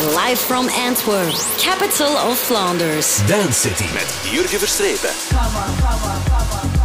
Live from Antwerp, capital of Flanders. Dance City met Jurgen Verstrepen.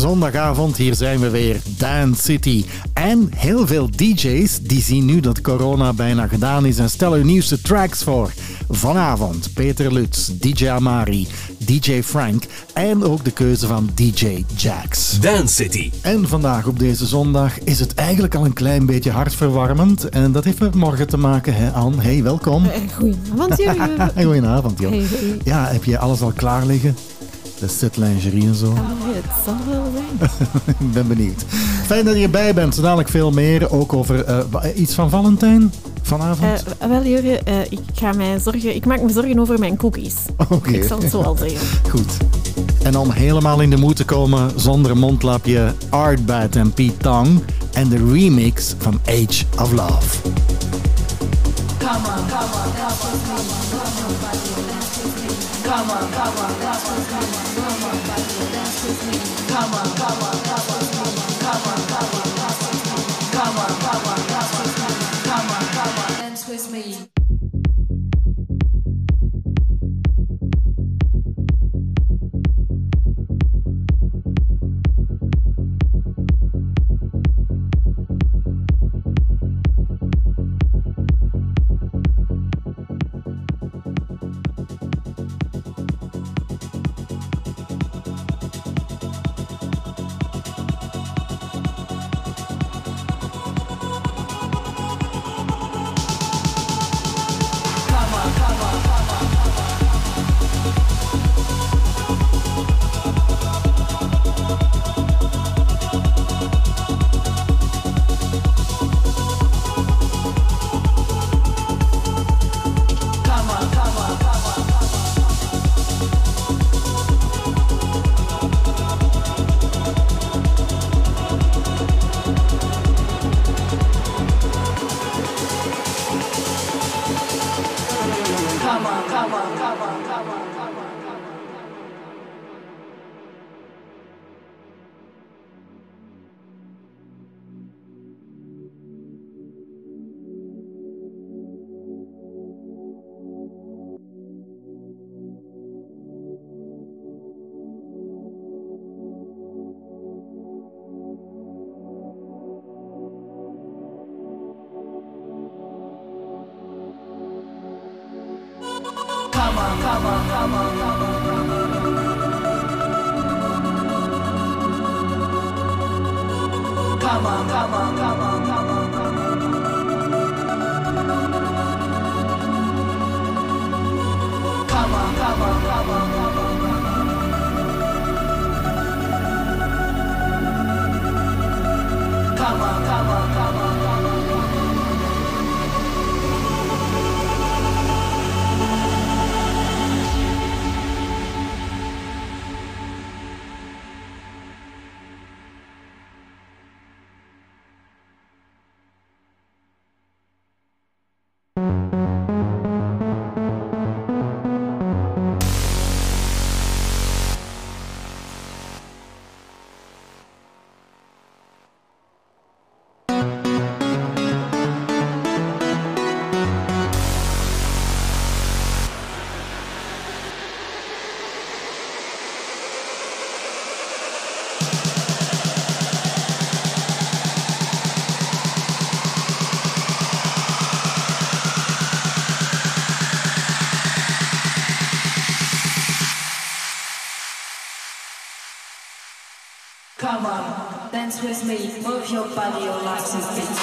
Zondagavond, hier zijn we weer, Dance City. En heel veel DJ's die zien nu dat corona bijna gedaan is en stellen hun nieuwste tracks voor. Vanavond Peter Lutz, DJ Amari, DJ Frank en ook de keuze van DJ Jax. Dance City. En vandaag op deze zondag is het eigenlijk al een klein beetje hartverwarmend. En dat heeft met morgen te maken, hè Anne? Hey, welkom. Eh, Goedenavond, Jurgen. Goedenavond, joh. Hey, hey. Ja, heb je alles al klaar liggen? De set lingerie en zo. Oh, het zal wel zijn. Ik ben benieuwd. Fijn dat je erbij bent. Zo dadelijk veel meer. Ook over eh, wa- iets van Valentijn vanavond. Eh, wel, Jurgen, eh, ik, ga mij zorgen, ik maak me zorgen over mijn cookies. Oké. Ik zal het zo al zeggen. Goed. En om helemaal in de moed te komen zonder mondlapje, Artbat en Pete Tong en de remix van Age of Love. Come on, come on, dance with me. Come on, dance with me. Come on, come on, dance with me. Come on, come on, dance with me. Come on, come on, dance with me. Come on, come on, dance with me. Me, move your body, your legs and feet.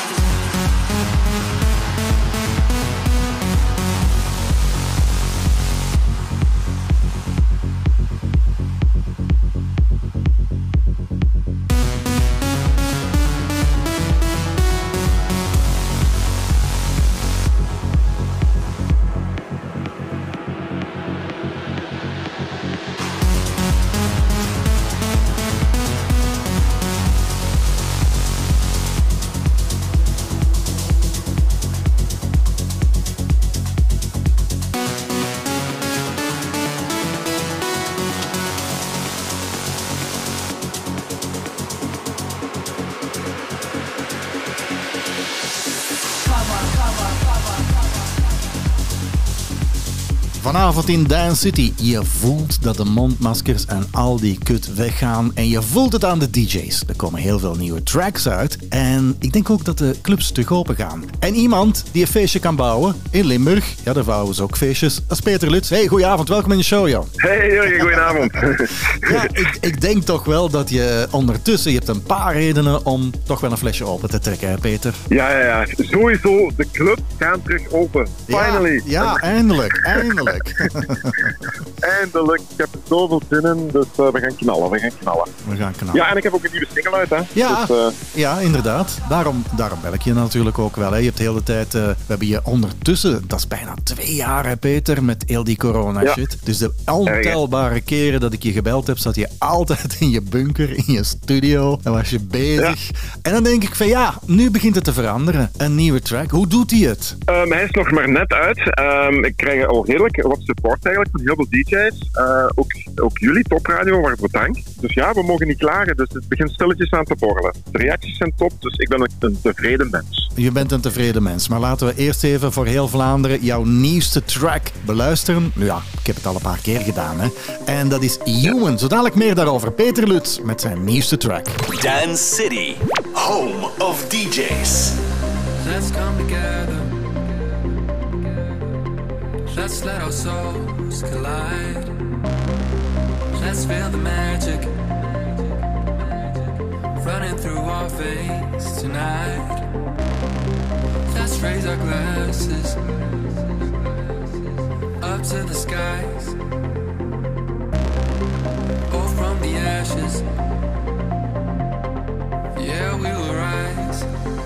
Vanavond in Dance City. Je voelt dat de mondmaskers en al die kut weggaan. En je voelt het aan de DJ's. Er komen heel veel nieuwe tracks uit. En ik denk ook dat de clubs terug open gaan. En iemand die een feestje kan bouwen in Limburg. Ja, daar bouwen ze ook feestjes. Dat is Peter Lutz. Hey, goedenavond. Welkom in de show, joh. Hey Jurgen, goedenavond. Ja, ik, ik denk toch wel dat je ondertussen... Je hebt een paar redenen om toch wel een flesje open te trekken, hè, Peter? Ja, ja, ja. Sowieso, de clubs gaan terug open. Finally. Ja, ja eindelijk. Eindelijk. Eindelijk. Ik heb er zoveel zin in, dus uh, we gaan knallen, we gaan knallen. We gaan knallen. Ja, en ik heb ook een nieuwe single uit, hè. Ja, Dus, eh, ja inderdaad. Daarom, daarom bel ik je natuurlijk ook wel. Hè. Je hebt de hele tijd... eh, we hebben je ondertussen... Dat is bijna twee jaar, hè, Peter, met heel die corona-shit. Dus de ontelbare keren dat ik je gebeld heb, zat je altijd in je bunker, in je studio. Dan was je bezig. En dan denk ik van ja, nu begint het te veranderen. Een nieuwe track. Hoe doet hij het? ehm, hij is nog maar net uit. Ehm, ik krijg al redelijk wat support eigenlijk van heel veel DJ's. Eh, ook, ook jullie, Topradio, waarvoor bedankt. Dus ja, we mogen niet klagen. Dus het begint stilletjes aan te borrelen. De reacties zijn top, dus ik ben een, een tevreden mens. Je bent een tevreden mens, maar laten we eerst even voor heel Vlaanderen jouw nieuwste track beluisteren. Nu ja, ik heb het al een paar keer gedaan, hè. En dat is Human. Zo dadelijk meer daarover. Peter Lutz met zijn nieuwste track. Dance City, home of DJs. Let's come together. Let's let our souls collide. Let's feel the magic running through our veins tonight. Let's raise our glasses up to the skies. Or from the ashes. Yeah, we will rise.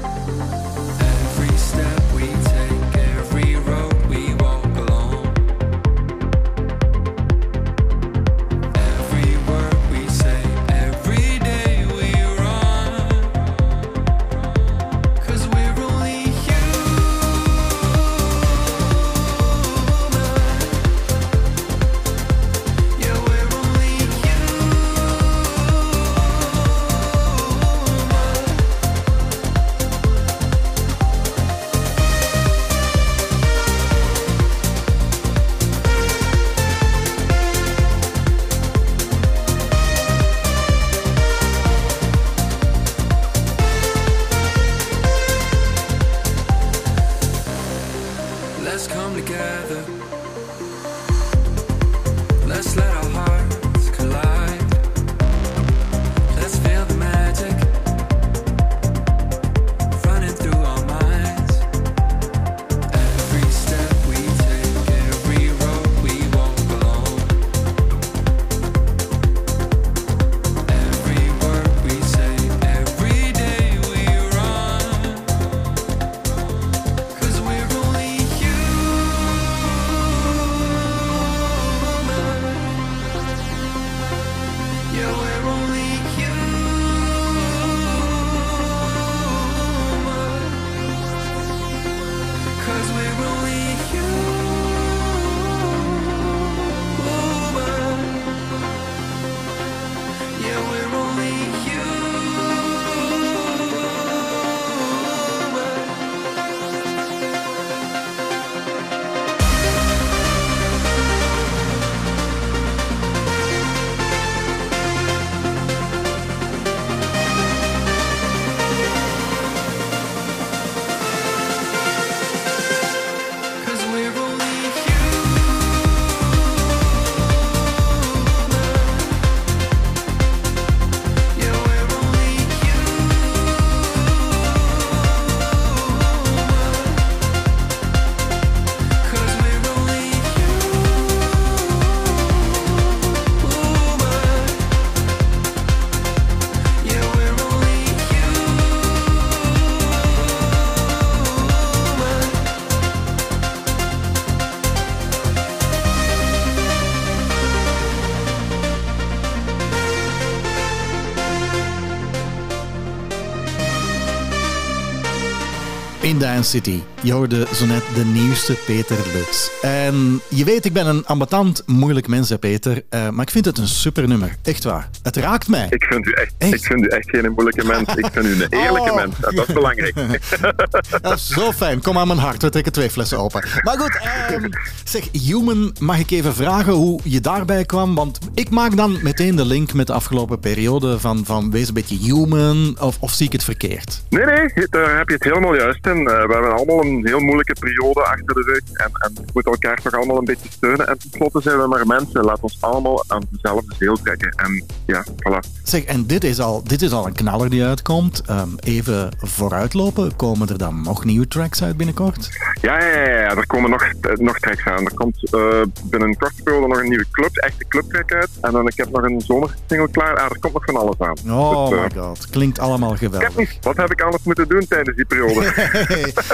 City. Je hoorde zo net de nieuwste Peter Lutz. En je weet, ik ben een ambetant, moeilijk mens, hè, Peter. Eh, maar ik vind het een super nummer. Echt waar. Het raakt mij. Ik vind u echt, Echt? Ik vind u echt geen moeilijke mens. Ik vind u een eerlijke Oh. mens. En dat is belangrijk. Dat is zo fijn. Kom aan mijn hart. We trekken twee flessen open. Maar goed, ehm, zeg, Human, mag ik even vragen hoe je daarbij kwam? Want ik maak dan meteen de link met de afgelopen periode van, van wees een beetje human, of, of zie ik het verkeerd? Nee, nee, daar heb je het helemaal juist in. Eh, we hebben allemaal een heel moeilijke periode achter de rug. En, en we moeten elkaar toch allemaal een beetje steunen. En tenslotte zijn we maar mensen. Laat ons allemaal aan dezelfde zeel trekken. En ja, voilà. Zeg, en dit is al, dit is al een knaller die uitkomt. Ehm, even vooruitlopen, komen er dan nog nieuwe tracks uit binnenkort? Ja, ja, ja, ja, er komen nog, eh, nog tracks aan. Er komt eh, binnen een korte periode nog een nieuwe club, echte clubtrack uit. En dan ik heb nog een zomersingle klaar. Ah, er komt nog van alles aan. Oh Dus, eh, my god, klinkt allemaal geweldig. niet, wat heb ik anders moeten doen tijdens die periode?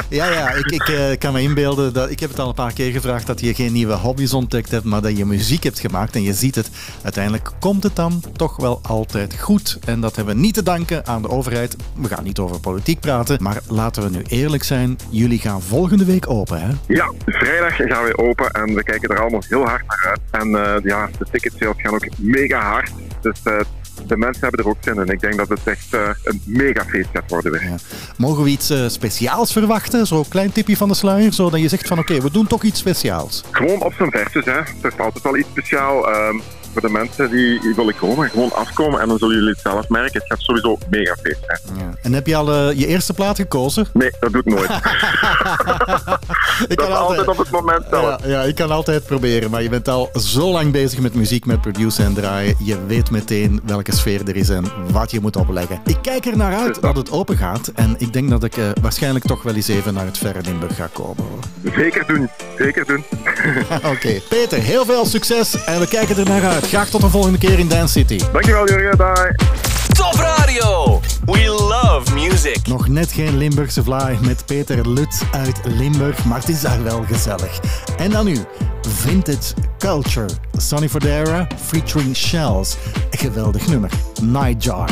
ja, ja, ik, ik eh, kan me inbeelden, dat, ik heb het al een paar keer gevraagd dat je geen nieuwe hobby's ontdekt hebt, maar dat je muziek hebt gemaakt en je ziet het. Uiteindelijk komt het dan toch wel altijd goed. En dat hebben we niet te danken aan de overheid. We gaan niet over politiek praten, maar laten we nu eerlijk zijn. Jullie gaan volgende week open, hè? Ja, vrijdag gaan we open en we kijken er allemaal heel hard naar uit. En eh, ja, de ticketsales gaan ook mega hard. Dus eh, de mensen hebben er ook zin in. Ik denk dat het echt eh, een mega feest gaat worden weer. Ja. Mogen we iets eh, speciaals verwachten? Zo'n klein tipje van de sluier, zodat je zegt van oké, we doen toch iets speciaals. Gewoon op zijn versus, hè. Er is altijd wel iets speciaal. ehm, voor de mensen die, die willen komen, gewoon afkomen en dan zullen jullie het zelf merken. Het gaat sowieso mega feest zijn. Ja. En heb je al eh, je eerste plaat gekozen? Nee, dat doe ik nooit. Ik dat is altijd op het moment zelf. Ja, ja, ik kan altijd proberen, maar je bent al zo lang bezig met muziek, met produceren en draaien. Je weet meteen welke sfeer er is en wat je moet opleggen. Ik kijk er naar uit dat het open gaat en ik denk dat ik eh, waarschijnlijk toch wel eens even naar het verre Limburg ga komen. hoor. Zeker doen, zeker doen. Oké, Peter, heel veel succes en we kijken er naar uit. Graag tot een volgende keer in Dance City. Dankjewel Jurgen, bye. Top Radio. We love music. Nog net geen Limburgse vlaai met Peter Lut uit Limburg, maar het is daar wel gezellig. En dan nu, Vintage Culture. Sonny Fodera featuring Shells. Een geweldig nummer. Nightjar.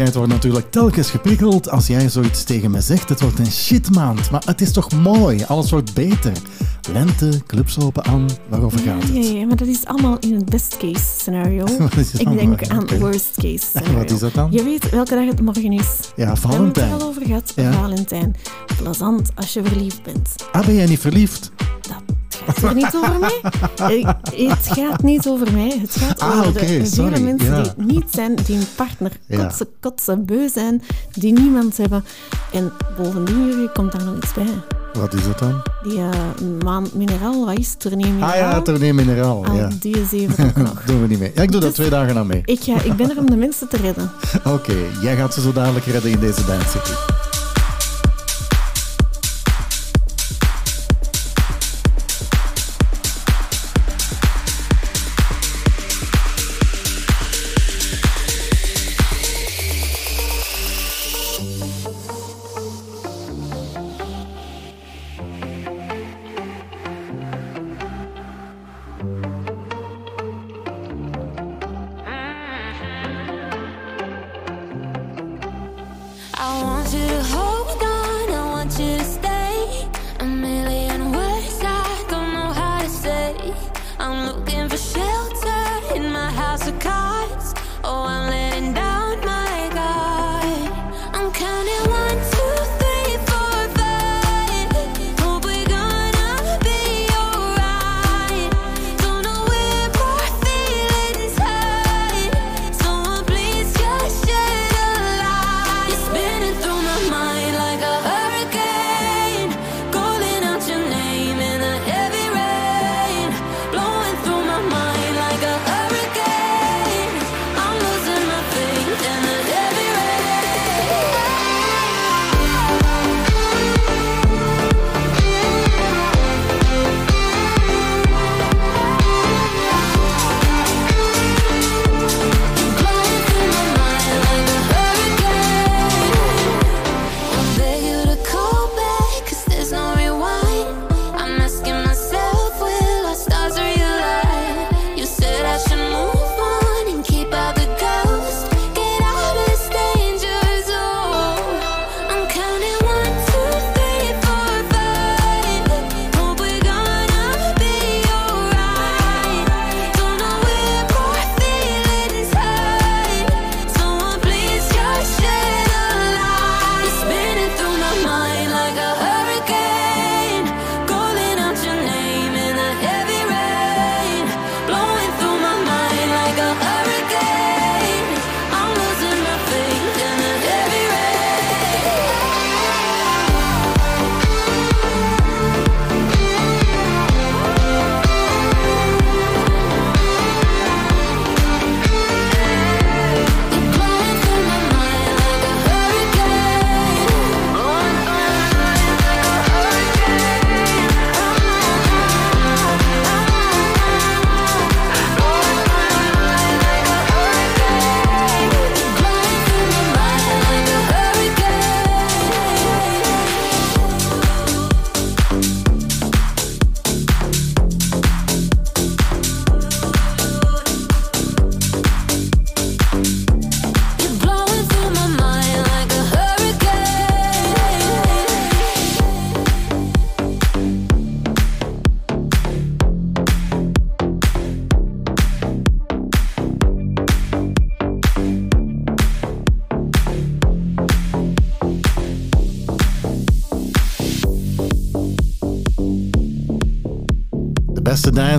Nieuwsgierigheid wordt natuurlijk telkens geprikkeld als jij zoiets tegen me zegt. Het wordt een shitmaand, maar het is toch mooi? Alles wordt beter. Lente, clubs open aan, waarover gaat het? Ja, maar dat is allemaal in het best case scenario. Het Ik denk aan worst case scenario. Wat is dat dan? Je weet welke dag het morgen is. Ja, We hebben het Valentijn. er al over gehad. Ja. Valentijn. Plezant als je verliefd bent. Ah, ben jij niet verliefd? Gaat er niet over mij. Eh, Het gaat niet over mij. Het gaat Ah, over de vele mensen ja. die niet zijn, die een partner Ja. kotsen, kotsen, beu zijn, die niemand hebben. En bovendien, Jurgen, komt daar nog iets bij. Wat is dat dan? Die uh, maan mineraal, wat is het? Tournee mineraal? Ah ja, tournee mineraal. Al Ja. die ook nog. Doen we niet mee. Ja, ik doe dat Dus- twee dagen aan mee. Ik, ga, ik ben er om de mensen te redden. Oké, jij gaat ze zo dadelijk redden in deze Dance City.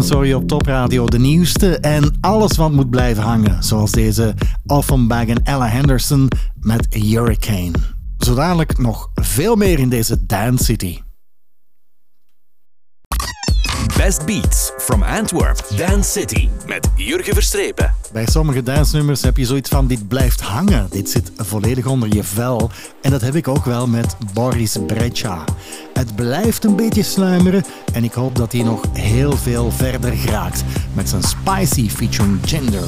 Je op topradio, de nieuwste en alles wat moet blijven hangen. Zoals deze Offenbach en Ella Henderson met Hurricane. Zo dadelijk nog veel meer in deze Dance City. Best Beats from Antwerp, Dance City. Met Jurgen Verstrepen. Bij sommige dancenummers heb je zoiets van dit blijft hangen. Dit zit volledig onder je vel. En dat heb ik ook wel met Boris Brejcha. Het blijft een beetje sluimeren en ik hoop dat hij nog heel veel verder geraakt met zijn Spicy featuring Gender.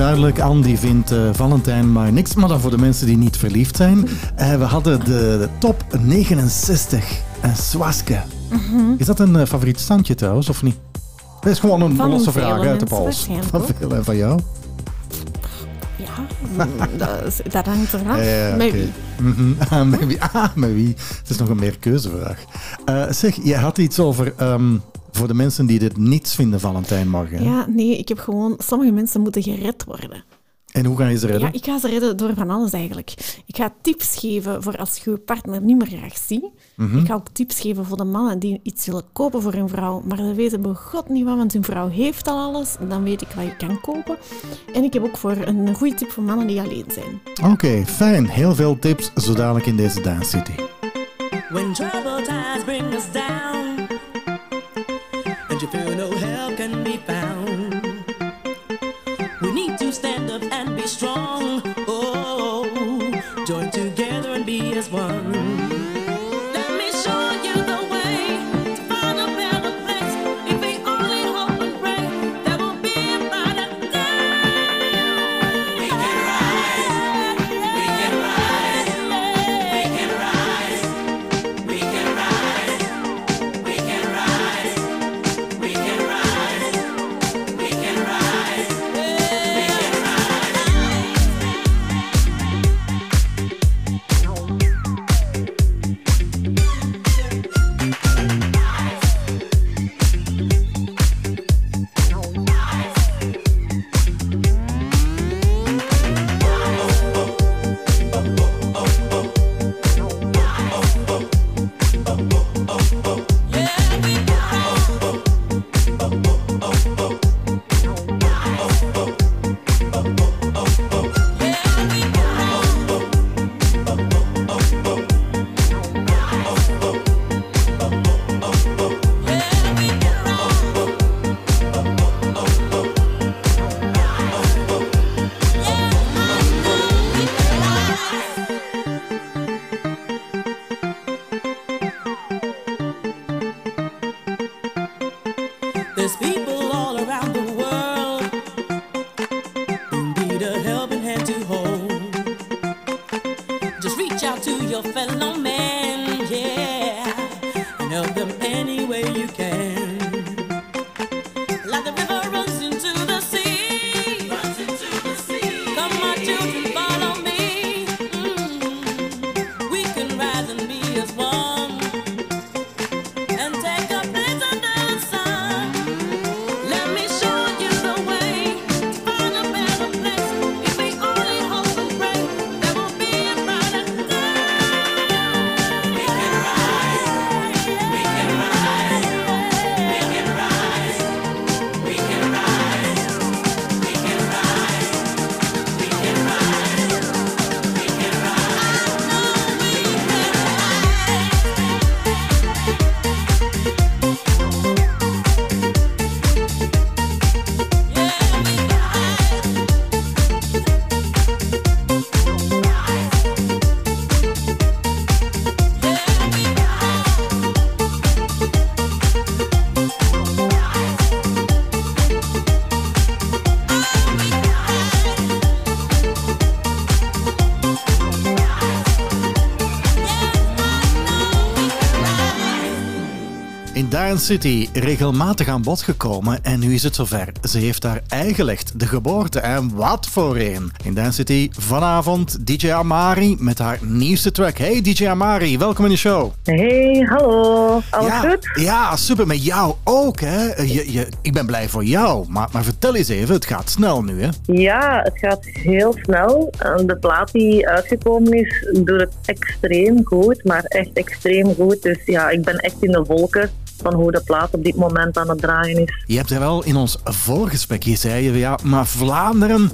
Duidelijk, Andy vindt eh, Valentijn maar niks. Maar dan voor de mensen die niet verliefd zijn. Eh, we hadden de, de top 69 en Swaske. Is dat een eh, favoriet standje trouwens, of niet? Dat is gewoon een Van losse vraag uit de pols. Van veel en van jou? Ja, mm, dat, is- dat hangt eraf. Ja, Met wie? Mhm. Ah, met wie? Ah? Het is nog een meerkeuzevraag. Eh zeg, jij had iets over... ehm, voor de mensen die dit niets vinden, Valentijn morgen. Ja, nee, ik heb gewoon... Sommige mensen moeten gered worden. En hoe ga je ze redden? Ja, ik ga ze redden door van alles eigenlijk. Ik ga tips geven voor als je je partner niet meer graag ziet. Mhm. Ik ga ook tips geven voor de mannen die iets willen kopen voor hun vrouw, maar ze weten bij god niet wat, want hun vrouw heeft al alles. Dan weet ik wat je kan kopen. En ik heb ook voor een goede tip voor mannen die alleen zijn. Oké, fijn. Heel veel tips zo dadelijk in deze Dance City. When troubled times bring us down City regelmatig aan bod gekomen en nu is het zover. Ze heeft haar eigen licht, de geboorte en wat voor een. In Dance City vanavond DJ Amari met haar nieuwste track. Hey DJ Amari, welkom in de show. Hey, hallo. Alles ja, goed? Ja, super. Met jou ook, hè? Je, je, ik ben blij voor jou. Maar, maar vertel eens even, het gaat snel nu, hè? Ja, het gaat heel snel. De plaat die uitgekomen is, doet het extreem goed, maar echt extreem goed. Dus ja, ik ben echt in de wolken van hoe de plaat op dit moment aan het draaien is. Je hebt er wel in ons voorgesprek, je zei je, ja, maar Vlaanderen,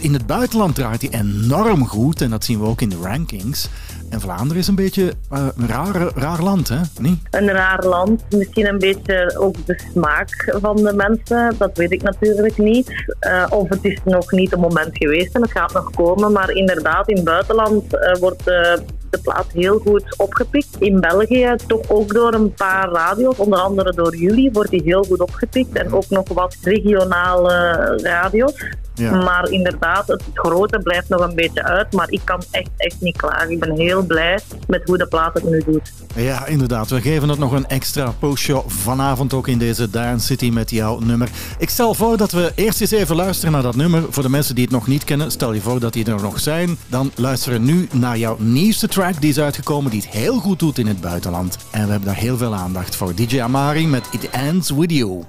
in het buitenland draait hij enorm goed. En dat zien we ook in de rankings. En Vlaanderen is een beetje eh, een raar, raar land, hè? Niet? Een raar land, misschien een beetje ook de smaak van de mensen, dat weet ik natuurlijk niet. Eh, of het is nog niet het moment geweest en het gaat nog komen, maar inderdaad, in het buitenland eh, wordt de de plaat heel goed opgepikt. In België toch ook door een paar radio's, onder andere door jullie, wordt die heel goed opgepikt. En ook nog wat regionale radio's. Ja. Maar inderdaad, het grote blijft nog een beetje uit. Maar ik kan echt, echt niet klagen. Ik ben heel blij met hoe de plaat het nu doet. Ja, inderdaad. We geven het nog een extra postje vanavond ook in deze Dance City met jouw nummer. Ik stel voor dat we eerst eens even luisteren naar dat nummer. Voor de mensen die het nog niet kennen, stel je voor dat die er nog zijn. Dan luisteren we nu naar jouw nieuwste track die is uitgekomen, die het heel goed doet in het buitenland. En we hebben daar heel veel aandacht voor. DJ Amari met It Ends With You.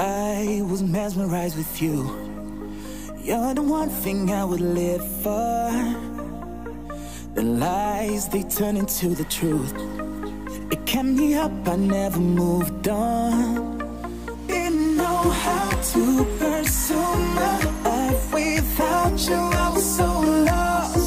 I was mesmerized with you. You're the one thing I would live for. The lies they turn into the truth. It kept me up, I never moved on. Didn't know how to pursue my life without you. I was so lost.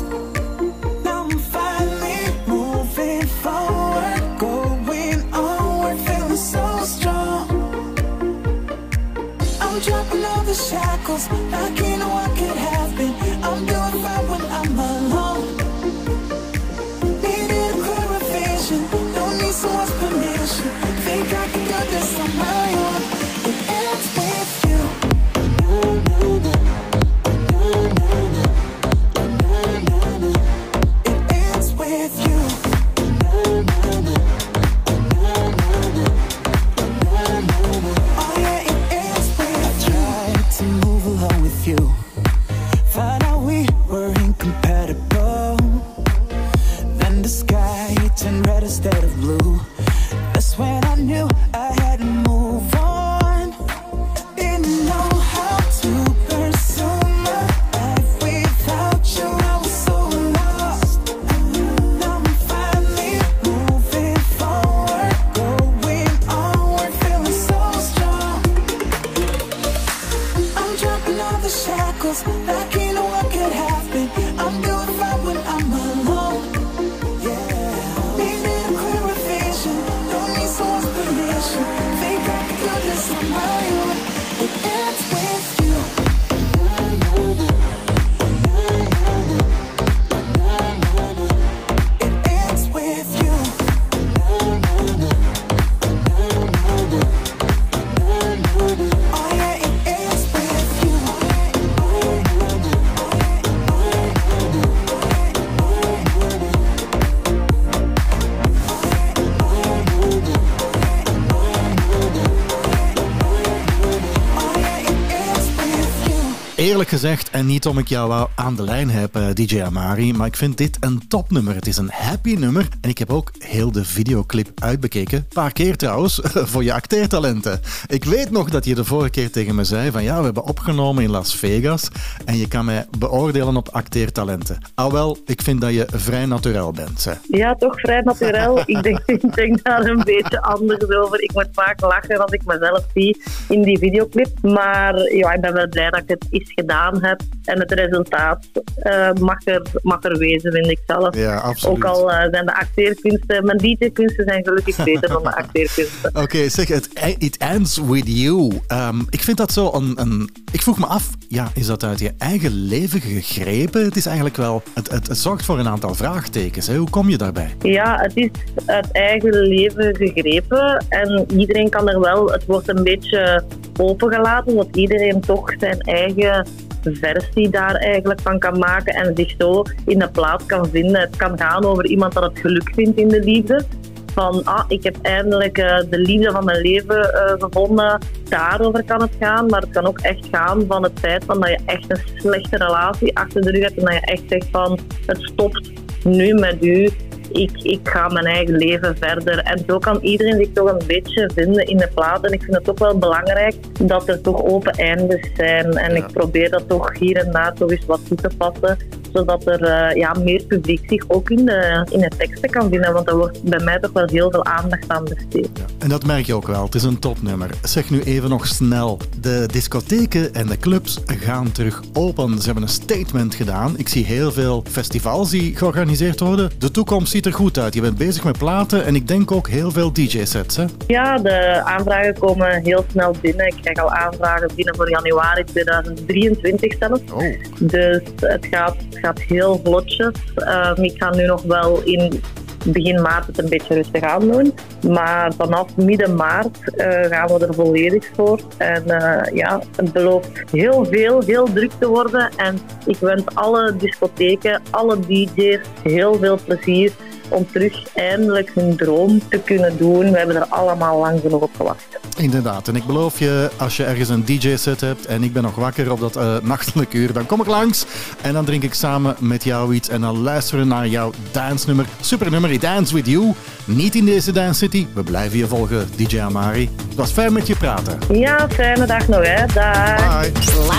Eerlijk gezegd, en niet om ik jou aan de lijn heb, eh, DJ Amari, maar ik vind dit een topnummer. Het is een happy nummer en ik heb ook heel de videoclip uitbekeken. Een paar keer trouwens, voor je acteertalenten. Ik weet nog dat je de vorige keer tegen me zei van ja, we hebben opgenomen in Las Vegas en je kan mij beoordelen op acteertalenten. Alwel, ik vind dat je vrij naturel bent. Hè. Ja, toch vrij naturel. ik, denk, ik denk daar een beetje anders over. Ik moet vaak lachen als ik mezelf zie in die videoclip. Maar ja, ik ben wel blij dat ik het eens gedaan heb. En het resultaat eh, mag, er, mag er wezen, vind ik zelf. Ja, absoluut. Ook al eh, zijn de acteerkunsten... Mijn DJ-kunsten zijn gelukkig beter dan de acteerkunsten. Oké, zeg, het it ends with you. Ehm, ik vind dat zo een, een... Ik vroeg me af, ja, is dat uit je eigen leven gegrepen? Het is eigenlijk wel... Het, het, het zorgt voor een aantal vraagtekens. Hè? Hoe kom je daarbij? Ja, het is uit eigen leven gegrepen en iedereen kan er wel, het wordt een beetje opengelaten, dat iedereen toch zijn eigen versie daar eigenlijk van kan maken en zich zo in de plaats kan vinden. Het kan gaan over iemand dat het geluk vindt in de liefde. Van, ah, ik heb eindelijk eh, de liefde van mijn leven eh, gevonden. Daarover kan het gaan. Maar het kan ook echt gaan van het feit van dat je echt een slechte relatie achter de rug hebt. En dat je echt zegt van, het stopt nu met u. Ik, ik ga mijn eigen leven verder. En zo kan iedereen zich toch een beetje vinden in de plaat. En ik vind het toch wel belangrijk dat er toch open eindes zijn. En ik probeer dat toch hier en daar toch eens wat toe te passen. Zodat er eh, ja, meer publiek zich ook in de, in de teksten kan vinden. Want er wordt bij mij toch wel heel veel aandacht aan besteed. En dat merk je ook wel. Het is een topnummer. Zeg nu even nog snel. De discotheken en de clubs gaan terug open. Ze hebben een statement gedaan. Ik zie heel veel festivals die georganiseerd worden. De toekomst ziet er goed uit. Je bent bezig met platen en ik denk ook heel veel DJ-sets. Hè? Ja, de aanvragen komen heel snel binnen. Ik krijg al aanvragen binnen voor januari 2023 zelfs. Oh. Dus het gaat gaat heel vlotjes. Ehm, ik ga nu nog wel in begin maart het een beetje rustig aan doen. Maar vanaf midden maart eh, gaan we er volledig voor. En eh, ja, het belooft heel veel, heel druk te worden. En ik wens alle discotheken, alle DJ's heel veel plezier om terug eindelijk hun droom te kunnen doen. We hebben er allemaal lang genoeg op gewacht. Inderdaad, en ik beloof je, als je ergens een DJ-set hebt en ik ben nog wakker op dat eh, nachtelijk uur, dan kom ik langs en dan drink ik samen met jou iets en dan luisteren we naar jouw dance-nummer. Supernummer, I Dance With You. Niet in deze Dance City, we blijven je volgen, DJ Amari. Het was fijn met je praten. Ja, fijne dag nog hè. Dag.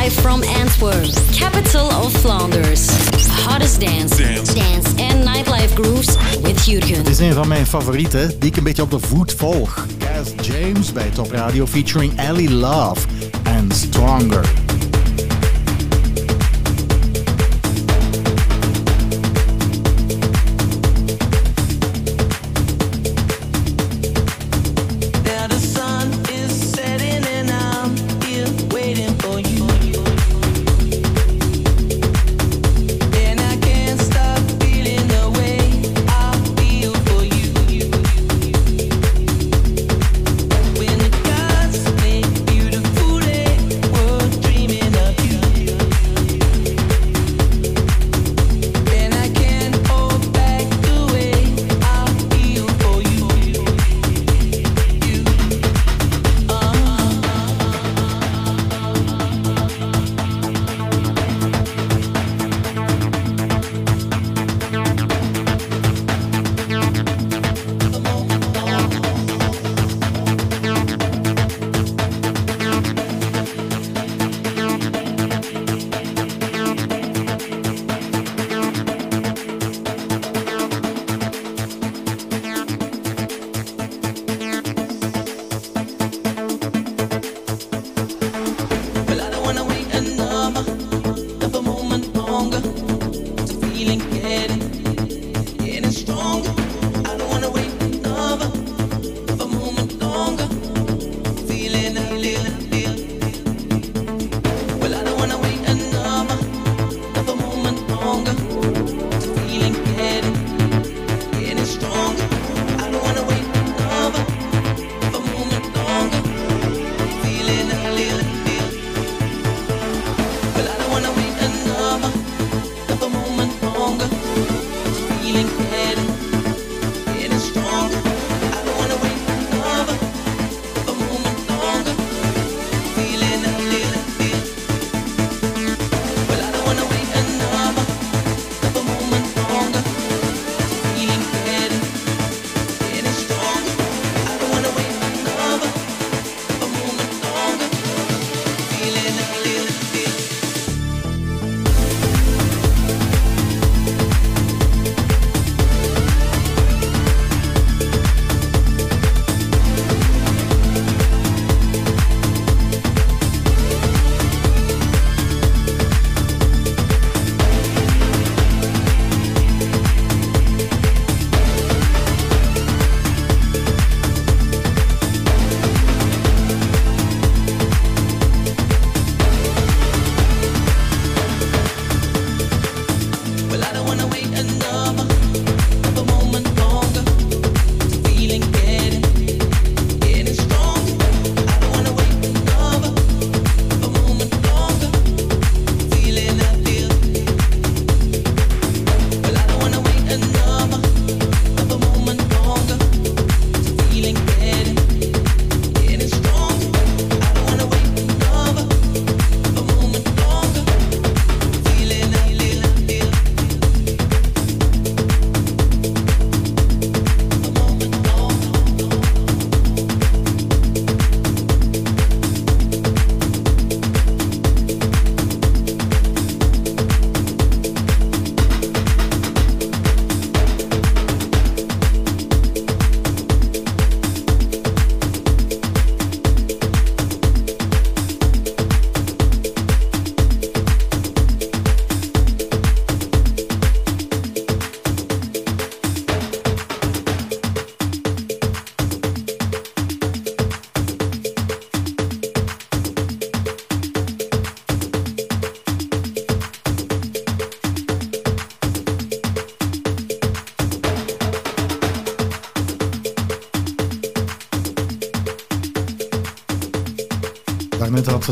Live from Antwerp, capital of Flanders. Hottest dance, dance, and nightlife grooves with Jurgen. Het is een van mijn favorieten, die ik een beetje op de voet volg. Cass James bij Top Radio featuring Ellie Love en Stronger.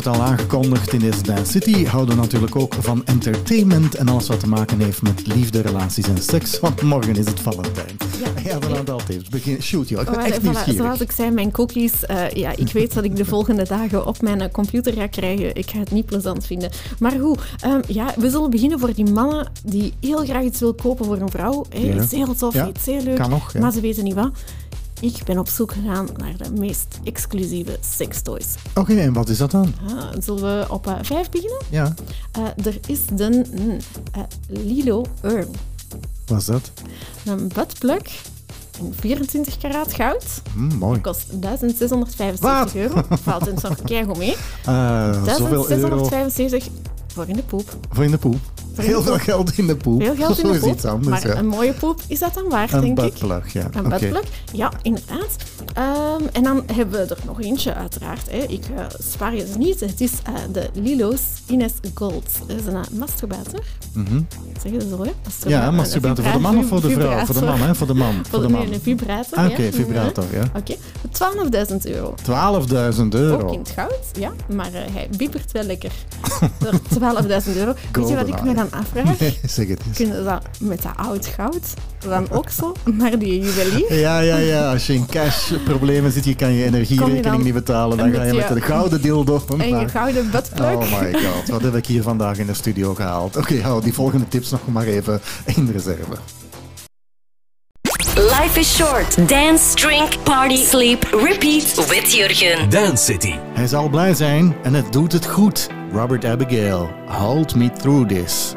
Al aangekondigd in deze Dance City. Houden we natuurlijk ook van entertainment en alles wat te maken heeft met liefde, relaties en seks. Want morgen is het Valentijn. Ja, ja een aantal tips. Begin, shoot joh, ik ben Wel, echt voilà, nieuwsgierig. zoals ik zei, mijn cookies. eh, ja, ik weet dat ik de volgende dagen op mijn eh, computer ga krijgen. Ik ga het niet plezant vinden. Maar goed, ehm, ja, we zullen beginnen voor die mannen die heel graag iets willen kopen voor een vrouw. Ja. Iets heel tof, Ja, iets heel leuk. kan nog. Maar ze weten niet wat. Ik ben op zoek gegaan naar de meest exclusieve sextoys. Oké, en wat is dat dan? Ah, zullen we op eh, vijf beginnen? Ja, Eh, er is de mm, eh, Lilo Earn. wat is dat? Een buttplug in 24 karaat goud. Hm, mooi. Kost 1675 Wat? euro. Valt in zo'n keigoed mee. Eh, zoveel euro 1675 voor in de poep. voor in de poep. Heel veel geld in de poep. Veel geld in Zo de is poep. iets anders, maar ja. een mooie poep is dat dan waard, Een denk ik. ja. Een buttplug, ja, inderdaad. Ehm, en dan hebben we er nog eentje, uiteraard. Hè. Ik eh, spaar je ze niet. Het is eh, de Lilo's Ines Gold. Dat is een uh, masturbator. Mhm. Zeggen ze zo, hè? Ja, masturbator voor de man of voor de vrouw? Voor de man, hè? Voor de man. Voor de, man. nee, een vibrator. Ah. Oké, vibrator, ja. Oké, 12.000 euro. 12.000 euro. Ook in het goud, ja. Maar eh, hij biepert wel lekker. Voor 12.000 euro. Weet je wat ik me dan afvraag? Nee, zeg het eens. Kunnen dat met dat oud goud dan ook zo naar die juwelier? Ja, ja, ja. Als je in cash problemen zit, je kan je energierekening niet betalen. Dan ga je met een gouden dildo En je gouden buttplug? Oh my god, wat heb ik hier vandaag in de studio gehaald? Oké, hou die volgende tips nog maar even in reserve. Life is short. Dance, drink, party, sleep, repeat with Jurgen. Dance City. Hij zal blij zijn en het doet het goed. Robert Abigail, hold me through this.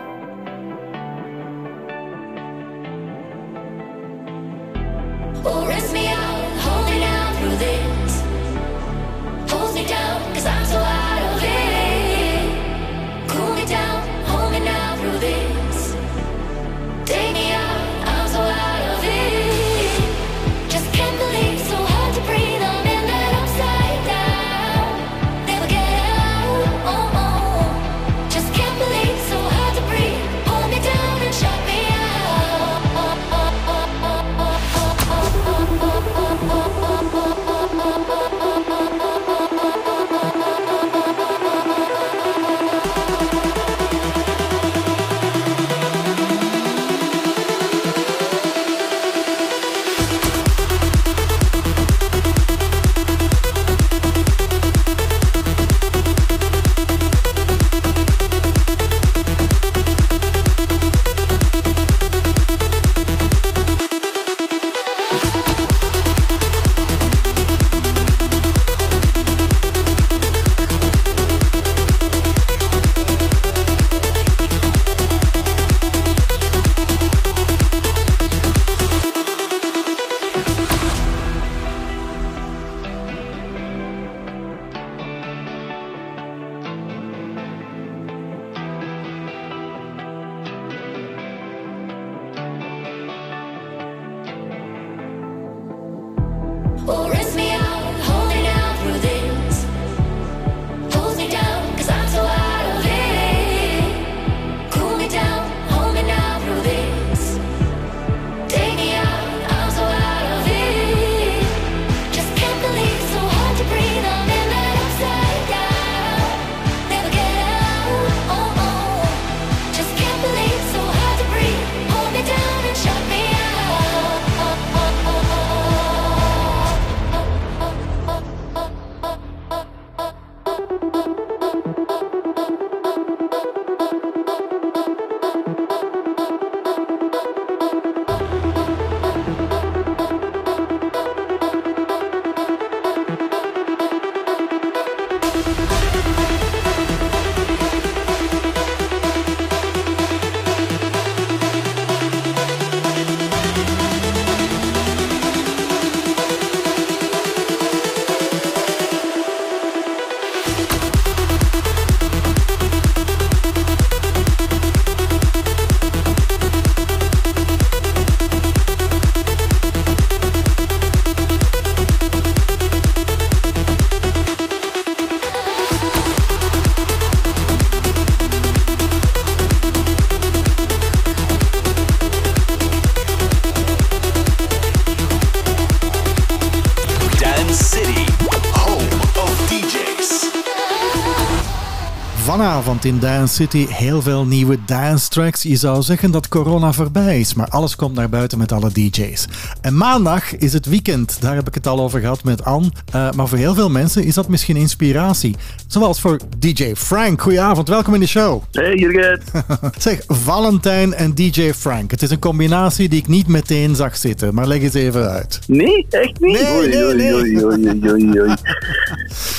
Vanavond in Dance City heel veel nieuwe dance tracks. Je zou zeggen dat corona voorbij is, maar alles komt naar buiten met alle DJ's. En maandag is het weekend, daar heb ik het al over gehad met Anne. Eh, maar voor heel veel mensen is dat misschien inspiratie. Zoals voor DJ Frank. Goedenavond, welkom in de show. Hey Jurgen. zeg, Valentijn en DJ Frank. Het is een combinatie die ik niet meteen zag zitten, maar leg eens even uit. Nee, echt niet? Nee, nee, nee. oei, oei, oei, oei.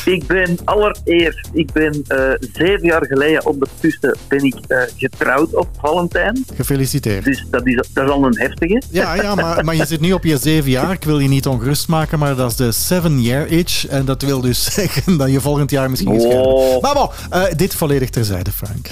ik ben allereerst, ik ben eh, zeven jaar geleden ondertussen ben ik eh, getrouwd op Valentijn. Gefeliciteerd. Dus dat is, dat is al een heftige. Ja, ja maar, maar je zit nu op je zeven jaar. Ik wil je niet ongerust maken, maar dat is de seven year itch. En dat wil dus zeggen dat je volgend jaar misschien Oh. Maar bon, eh, dit volledig terzijde, Frank.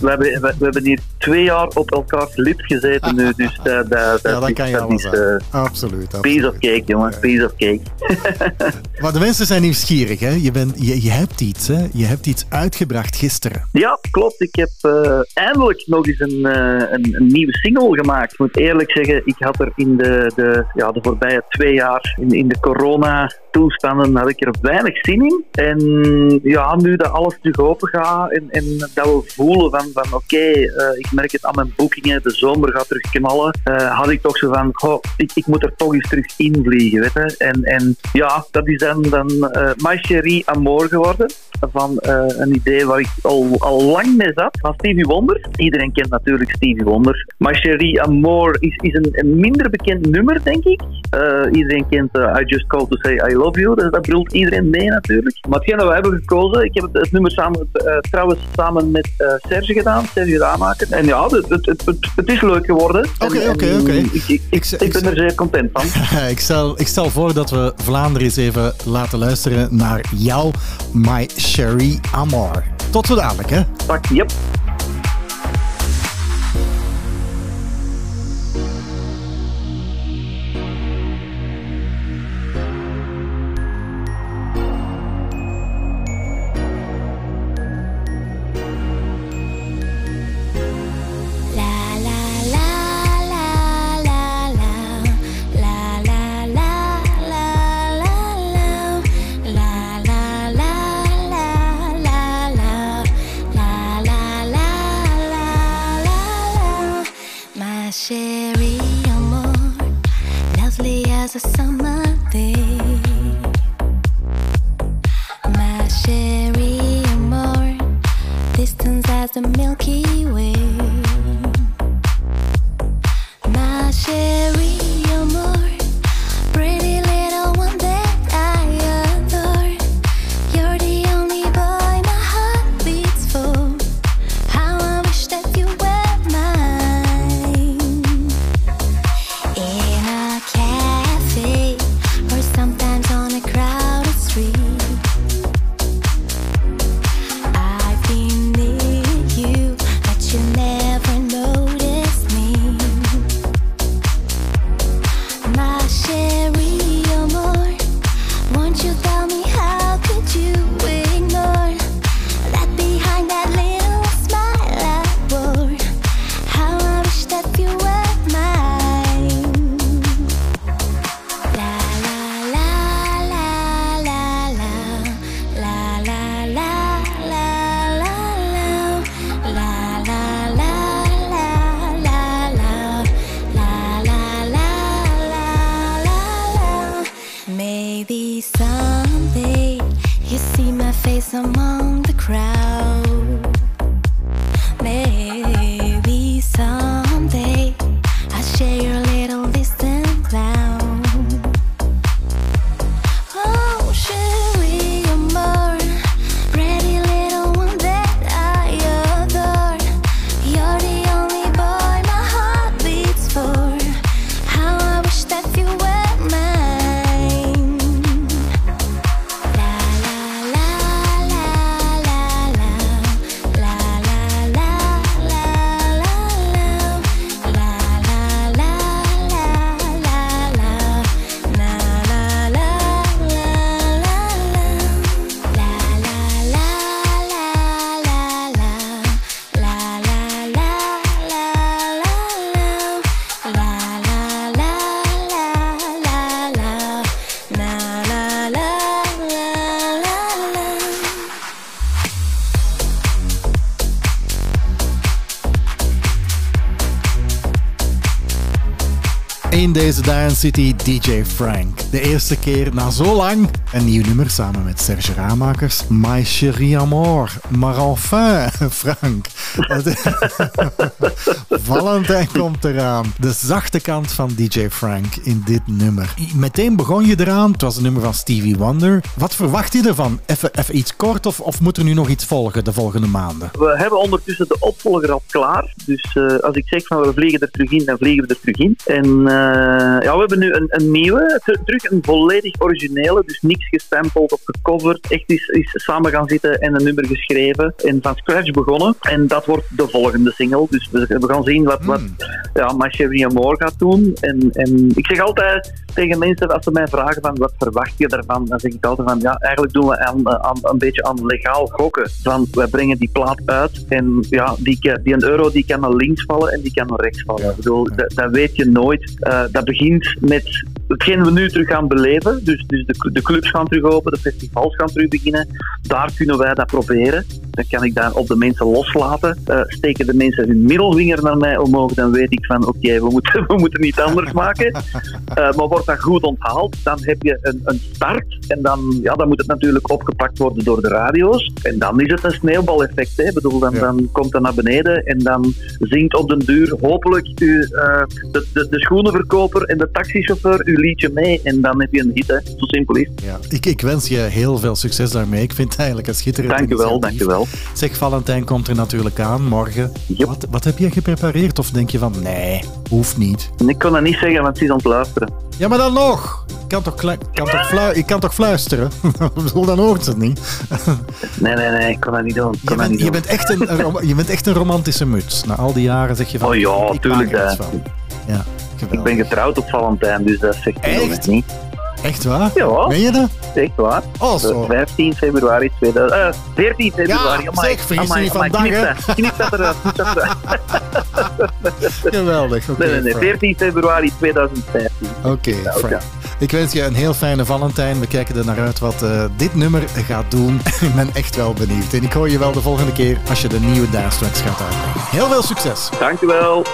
We hebben, we, we hebben hier twee jaar op elkaars lips gezeten nu, dus dat, dat, dat Ja, is, kan je dat is eh, Absoluut, piece of absoluut. cake, jongen. Piece of cake. Maar de mensen zijn nieuwsgierig, hè? Je, bent, je, je hebt iets, hè? Je hebt iets uitgebracht gisteren. Ja, klopt. Ik heb eh, eindelijk nog eens een, eh, een, een nieuwe single gemaakt. Ik moet eerlijk zeggen, ik had er in de, de, ja, de voorbije twee jaar, in, in de corona-toestanden, had ik er weinig zin in. En ja, nu dat alles terug open gaat en, en dat we voelen van, van oké, eh, ik merk het aan mijn boekingen, de zomer gaat terug knallen, had ik toch zo van, goh, ik, ik moet er toch eens terug invliegen, weet je. En, en ja, dat is dan, dan My Chérie Amour geworden van een idee waar ik al, al lang mee zat, van Stevie Wonder. Iedereen kent natuurlijk Stevie Wonder. Maar Cherie Amour is, is een, een minder bekend nummer, denk ik. Eh, iedereen kent eh, I Just Called To Say I Love You. Dus dat brult iedereen mee natuurlijk. Maar hetgeen dat we hebben gekozen, ik heb het, het nummer samen, eh, trouwens samen met Serge gedaan, Serge Ramaker. En ja, het, het, het, is leuk geworden. Oké, oké, oké. Ik, ben er zeer content van. ik, stel, ik stel voor dat we Vlaanderen eens even laten luisteren naar jou, My Sherry Amor. Tot zo dadelijk, hè? Yep. City, DJ Frank. De eerste keer na zo lang een nieuw nummer samen met Serge Ramakers. My chérie amour. Maar enfin, Frank. Valentijn komt eraan. De zachte kant van DJ Frank in dit nummer. Meteen begon je eraan. Het was een nummer van Stevie Wonder. Wat verwacht je ervan? Even, iets kort of, of moet er nu nog iets volgen de volgende maanden? We hebben ondertussen de opvolger al klaar. Dus eh, als ik zeg van we vliegen er terug in, dan vliegen we er terug in. En eh, ja, we hebben nu een, een nieuwe, ter- terug een volledig originele. Dus niks gestempeld of gecoverd. Echt is, is samen gaan zitten en een nummer geschreven. En van scratch begonnen. En dat wordt de volgende single. Dus we, we gaan zien wat, wat ja, Ma Chérie Amour gaat doen. En, en ik zeg altijd tegen mensen, als ze mij vragen van wat verwacht je daarvan, dan zeg ik altijd van ja, eigenlijk doen we aan, aan, een beetje aan legaal gokken. Van wij brengen die plaat uit en ja, die, die een euro die kan naar links vallen en die kan naar rechts vallen. Ik bedoel, dat, dat weet je nooit. Eh, dat begint met hetgeen we nu terug gaan beleven. Dus, dus de, de clubs gaan terug open, de festivals gaan terug beginnen. Daar kunnen wij dat proberen. Dan kan ik dat op de mensen loslaten. Eh, steken de mensen hun middelvinger naar mij omhoog, dan weet ik van oké, we, moeten, we moeten niet anders maken. Eh, maar wordt dat goed onthaald, dan heb je een, een start. En dan, ja, dan moet het natuurlijk opgepakt worden door de radio's. En dan is het een sneeuwbaleffect. Hè. Ik bedoel, dan, dan komt het naar beneden en dan zingt op den duur hopelijk u, eh, de, de, de schoenenverkoper en de taxichauffeur uw liedje mee. En dan heb je een hit. Hè. Zo simpel is het. Ja. Ik, ik wens je heel veel succes daarmee. Ik vind het eigenlijk een schitterend Dank u wel. Zeg, Valentijn komt er natuurlijk aan morgen. Wat, wat heb je geprepareerd? Of denk je van, nee, hoeft niet? Ik kon dat niet zeggen, want ze is aan het luisteren. Ja, maar dan nog. Ik kan toch, kan toch, flu- ik kan toch fluisteren? Dan hoort het niet. Nee, nee, nee, ik kan dat niet doen. Je kan niet je, doen. bent echt een, je bent echt een romantische muts. Na al die jaren zeg je van... Oh ja, tuurlijk. maak hè. Ik ben getrouwd op Valentijn, dus dat zegt hij nog niet. Echt waar? Ja. Meen je dat? Echt waar. Oh, zo. Eh, 15 februari 2000... eh 14 februari. Ja, amai, zeg, vergis je niet van amai, dag, knip dat, knip eruit. Geweldig. Oké, Nee, nee, nee. Frank. 14 februari 2015. Oké, Frank. Ik wens je een heel fijne Valentijn. We kijken er naar uit wat eh, dit nummer gaat doen. ik ben echt wel benieuwd. En ik hoor je wel de volgende keer als je de nieuwe Dance Tracks gaat uitbrengen. Heel veel succes. Dankjewel.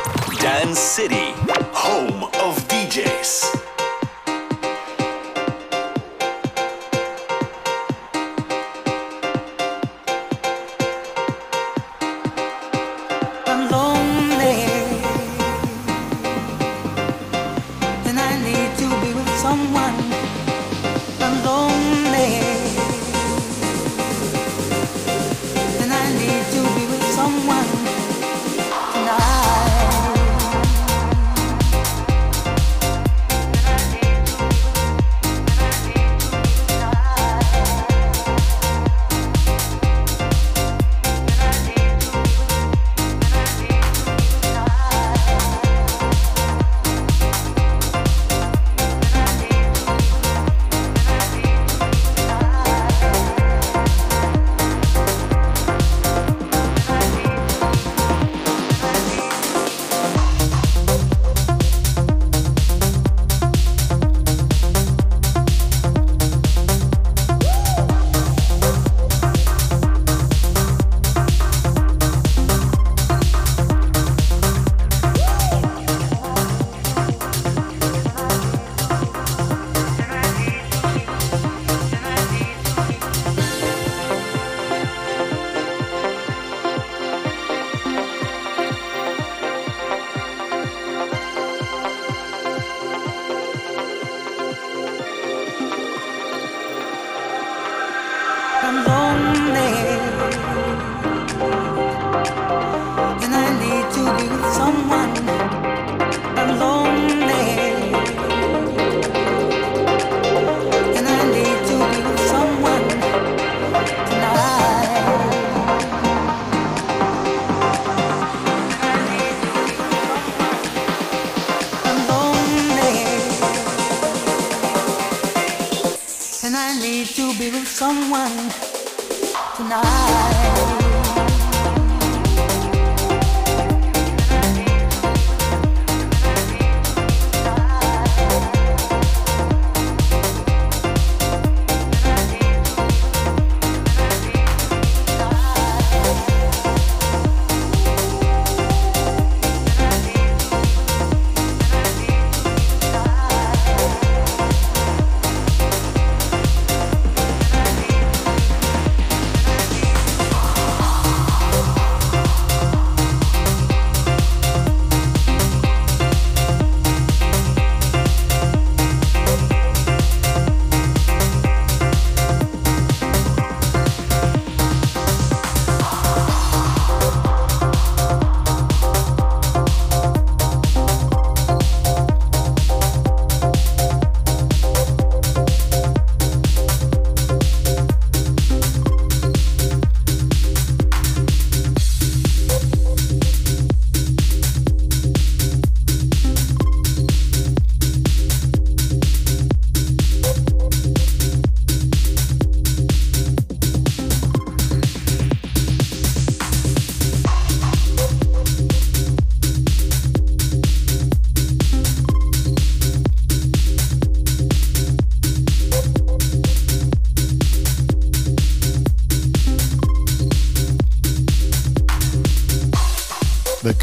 Dance City, home of DJs.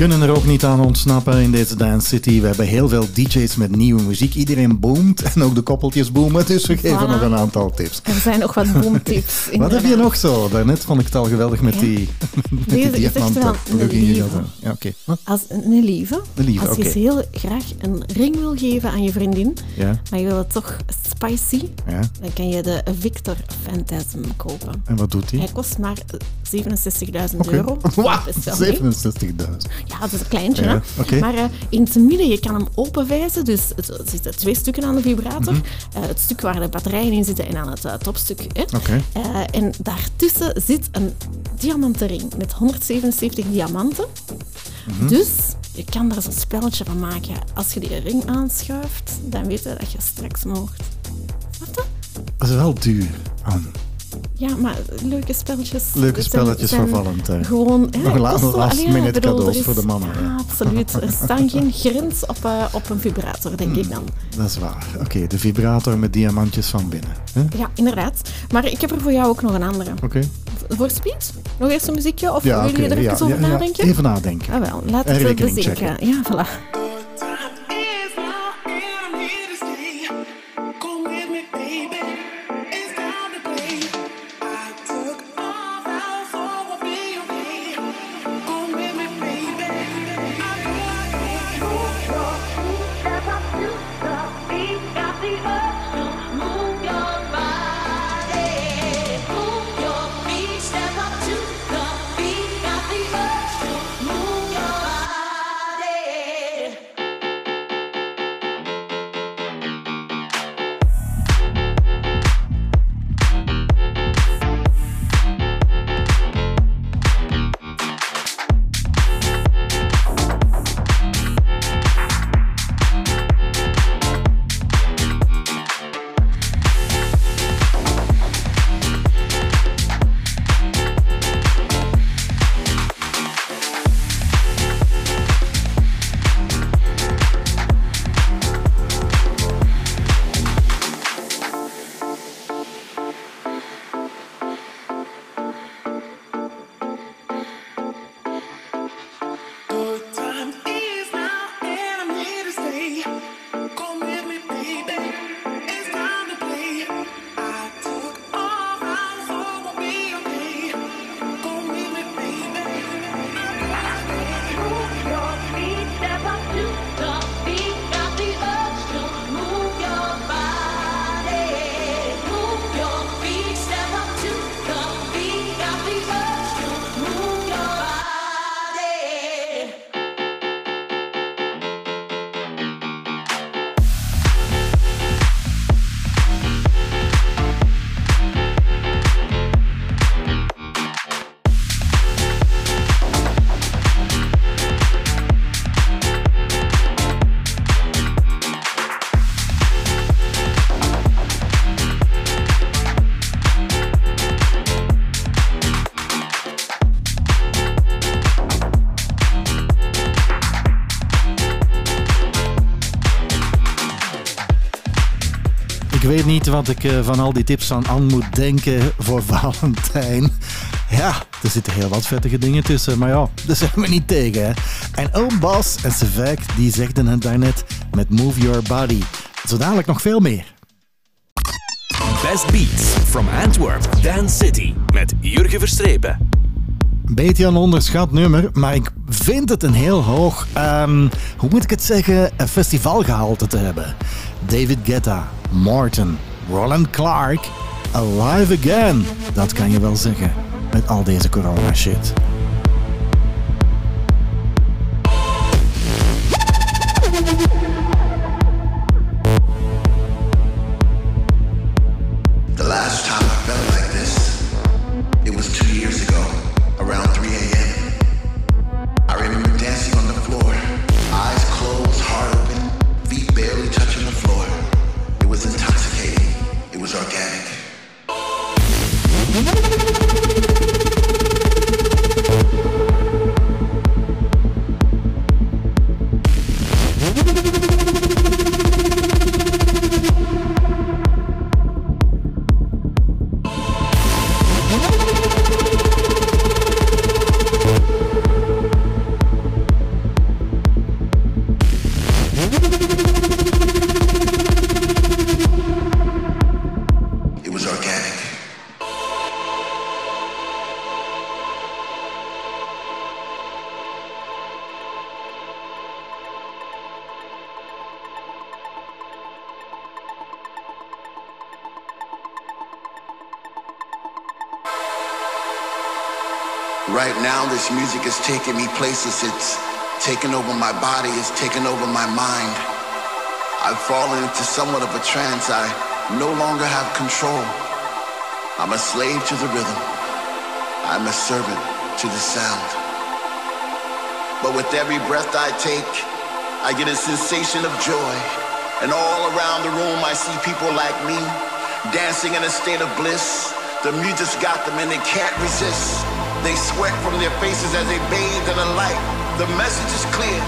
Kunnen er ook niet aan ontsnappen in deze Dance City. We hebben heel veel DJ's met nieuwe muziek. Iedereen boomt en ook de koppeltjes boomen. Dus we geven Voilà. nog een aantal tips. Er zijn nog wat boomtips. Wat heb je nog zo? Daarnet vond ik het al geweldig met Ja. die, met Deze die is echt wel een lieve. Ja, oké. Huh? Als een lieve. Een lieve, Als je heel graag een ring wil geven aan je vriendin, Ja. maar je wil het toch spicy, Ja. dan kan je de Victor Phantasm kopen. En wat doet hij? Hij kost maar 67.000 Oké. euro. Mee. 67.000. Ja, dat is een kleintje. Ja, hè? Maar eh, in het midden, je kan hem openwijzen. Dus er zitten twee stukken aan de vibrator. Mhm. Eh, het stuk waar de batterijen in zitten en aan het eh, topstuk. Hè? En daartussen zit een diamantenring met 177 diamanten. Mhm. Dus je kan daar zo'n spelletje van maken. Als je die ring aanschuift, dan weet je dat je straks moogt. Dat is wel duur. Anne. Ja, maar leuke spelletjes. Leuke spelletjes zijn voor Valentijn. Gewoon, hè, Nog het la- kost zo- last allee, minute ik bedoel, er cadeaus is- voor de mannen, ja. Ja, absoluut. Er staan geen grens op, eh, op een vibrator, denk ik dan. Dat is waar. Oké, de vibrator met diamantjes van binnen. hè? Ja, inderdaad. Maar ik heb er voor jou ook nog een andere. Oké. Voor Speed? Nog eerst een muziekje? Of Ja, wil je oké, er even over nadenken? Even nadenken. Ah, wel. Laat En het bezinken. checken. Ja, voilà. Weet wat ik eh, van al die tips aan Anne moet denken voor Valentijn. Ja, er zitten heel wat vettige dingen tussen, maar ja, daar zijn we niet tegen. Hè. En Oom Bas en Sevek, die zegden het daarnet met Move Your Body. Zo dadelijk nog veel meer. Best Beats from Antwerp, Dance City met Jurgen Verstrepen. Beetje een onderschat nummer, maar ik vind het een heel hoog, ehm, hoe moet ik het zeggen, een festivalgehalte te hebben. David Guetta, Martin, Roland Clark, Alive Again. Dat kan je wel zeggen, met al deze corona shit. Over my body, it's taking over my mind. I've fallen into somewhat of a trance. I no longer have control. I'm a slave to the rhythm. I'm a servant to the sound. But with every breath I take, I get a sensation of joy. And all around the room, I see people like me dancing in a state of bliss. The music's got them and they can't resist. They sweat from their faces as they bathe in the light. The message is clear.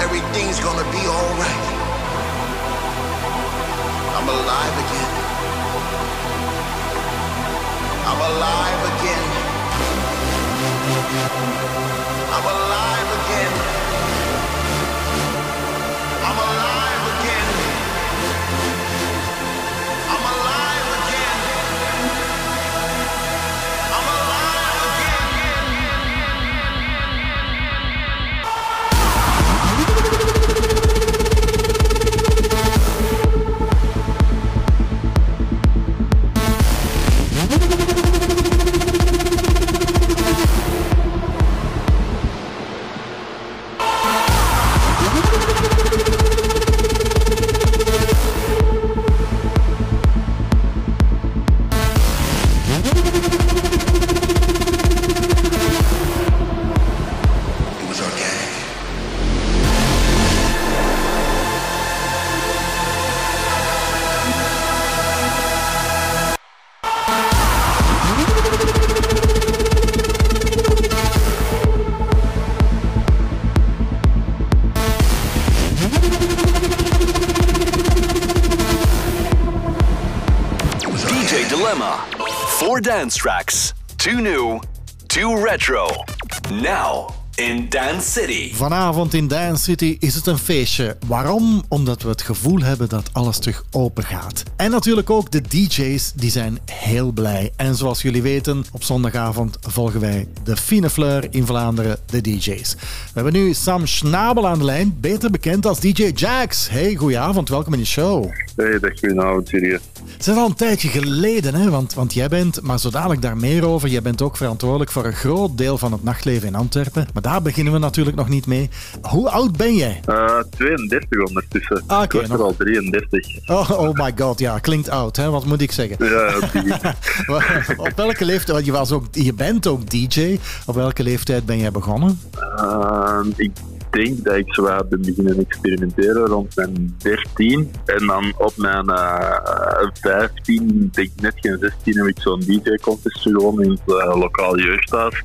Everything's gonna be alright. I'm alive again. I'm alive again. I'm alive dance tracks. Two new, two retro. Now in Dance City. Vanavond in Dance City is het een feestje. Waarom? Omdat we het gevoel hebben dat alles terug open gaat. En natuurlijk ook de DJ's, die zijn heel blij. En zoals jullie weten, op zondagavond volgen wij de Fine Fleur in Vlaanderen, de DJ's. We hebben nu Sam Schnabel aan de lijn, beter bekend als DJ Jax. Hey, goedenavond, welkom in de show. Hey, dag goedenavond, Julia. Het is al een tijdje geleden, hè? Want, want jij bent, maar zo dadelijk daar meer over, jij bent ook verantwoordelijk voor een groot deel van het nachtleven in Antwerpen. Maar daar beginnen we natuurlijk nog niet mee. Hoe oud ben jij? Eh 32 ondertussen. Ah, oké, ik was nog- al 33. Oh, oh my god, ja, klinkt oud, hè? Wat moet ik zeggen? Ja, Op welke leeftijd, want je, was ook, je bent ook DJ, op welke leeftijd ben jij begonnen? Ehm, ik denk dat ik zo wat ben beginnen experimenteren rond mijn 13. En dan op mijn eh 15, denk ik net geen 16, heb ik zo'n DJ-contest gewonnen in het eh, lokaal jeugdhuis.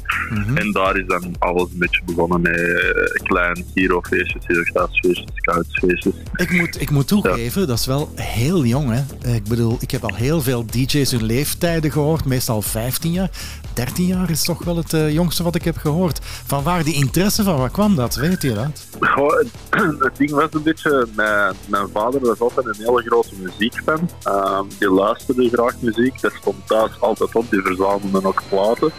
En daar is dan alles een beetje begonnen met eh, klein Giro-feestjes, jeugdhuisfeestjes, scoutsfeestjes. Ik moet, ik moet toegeven, dat is wel heel jong. Hè? Ik bedoel, ik heb al heel veel DJ's hun leeftijden gehoord, meestal 15 jaar. 13 jaar is toch wel het eh, jongste wat ik heb gehoord. Van waar die interesse van, waar kwam dat? Weet je dat? Goh, het, ding was een beetje, mijn, mijn vader was altijd een hele grote muziekfan. Ehm, die luisterde graag muziek, dat stond thuis altijd op, die verzamelde ook platen.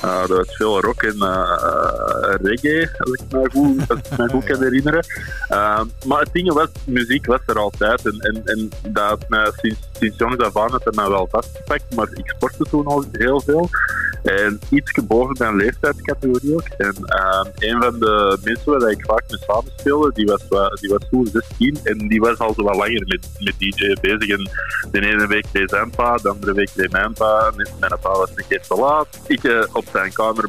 Eh er was veel rock en eh, reggae, als ik me goed, als ik me goed kan herinneren. Ehm, maar het ding was, muziek was er altijd. En, en, en dat mij sinds, sinds jongs af aan het mij wel vastgepakt. Maar ik sportte toen al heel veel. En iets boven mijn leeftijdscategorie ook. En ehm, een van de mensen waar ik vaak mee samenspeelde, die was, wa- die was toen 16 en die was al zo wat langer met, met DJ bezig. En de ene week deed zijn de andere week deed mijn pa. En mijn pa was een keer te laat. Ik eh, op zijn kamer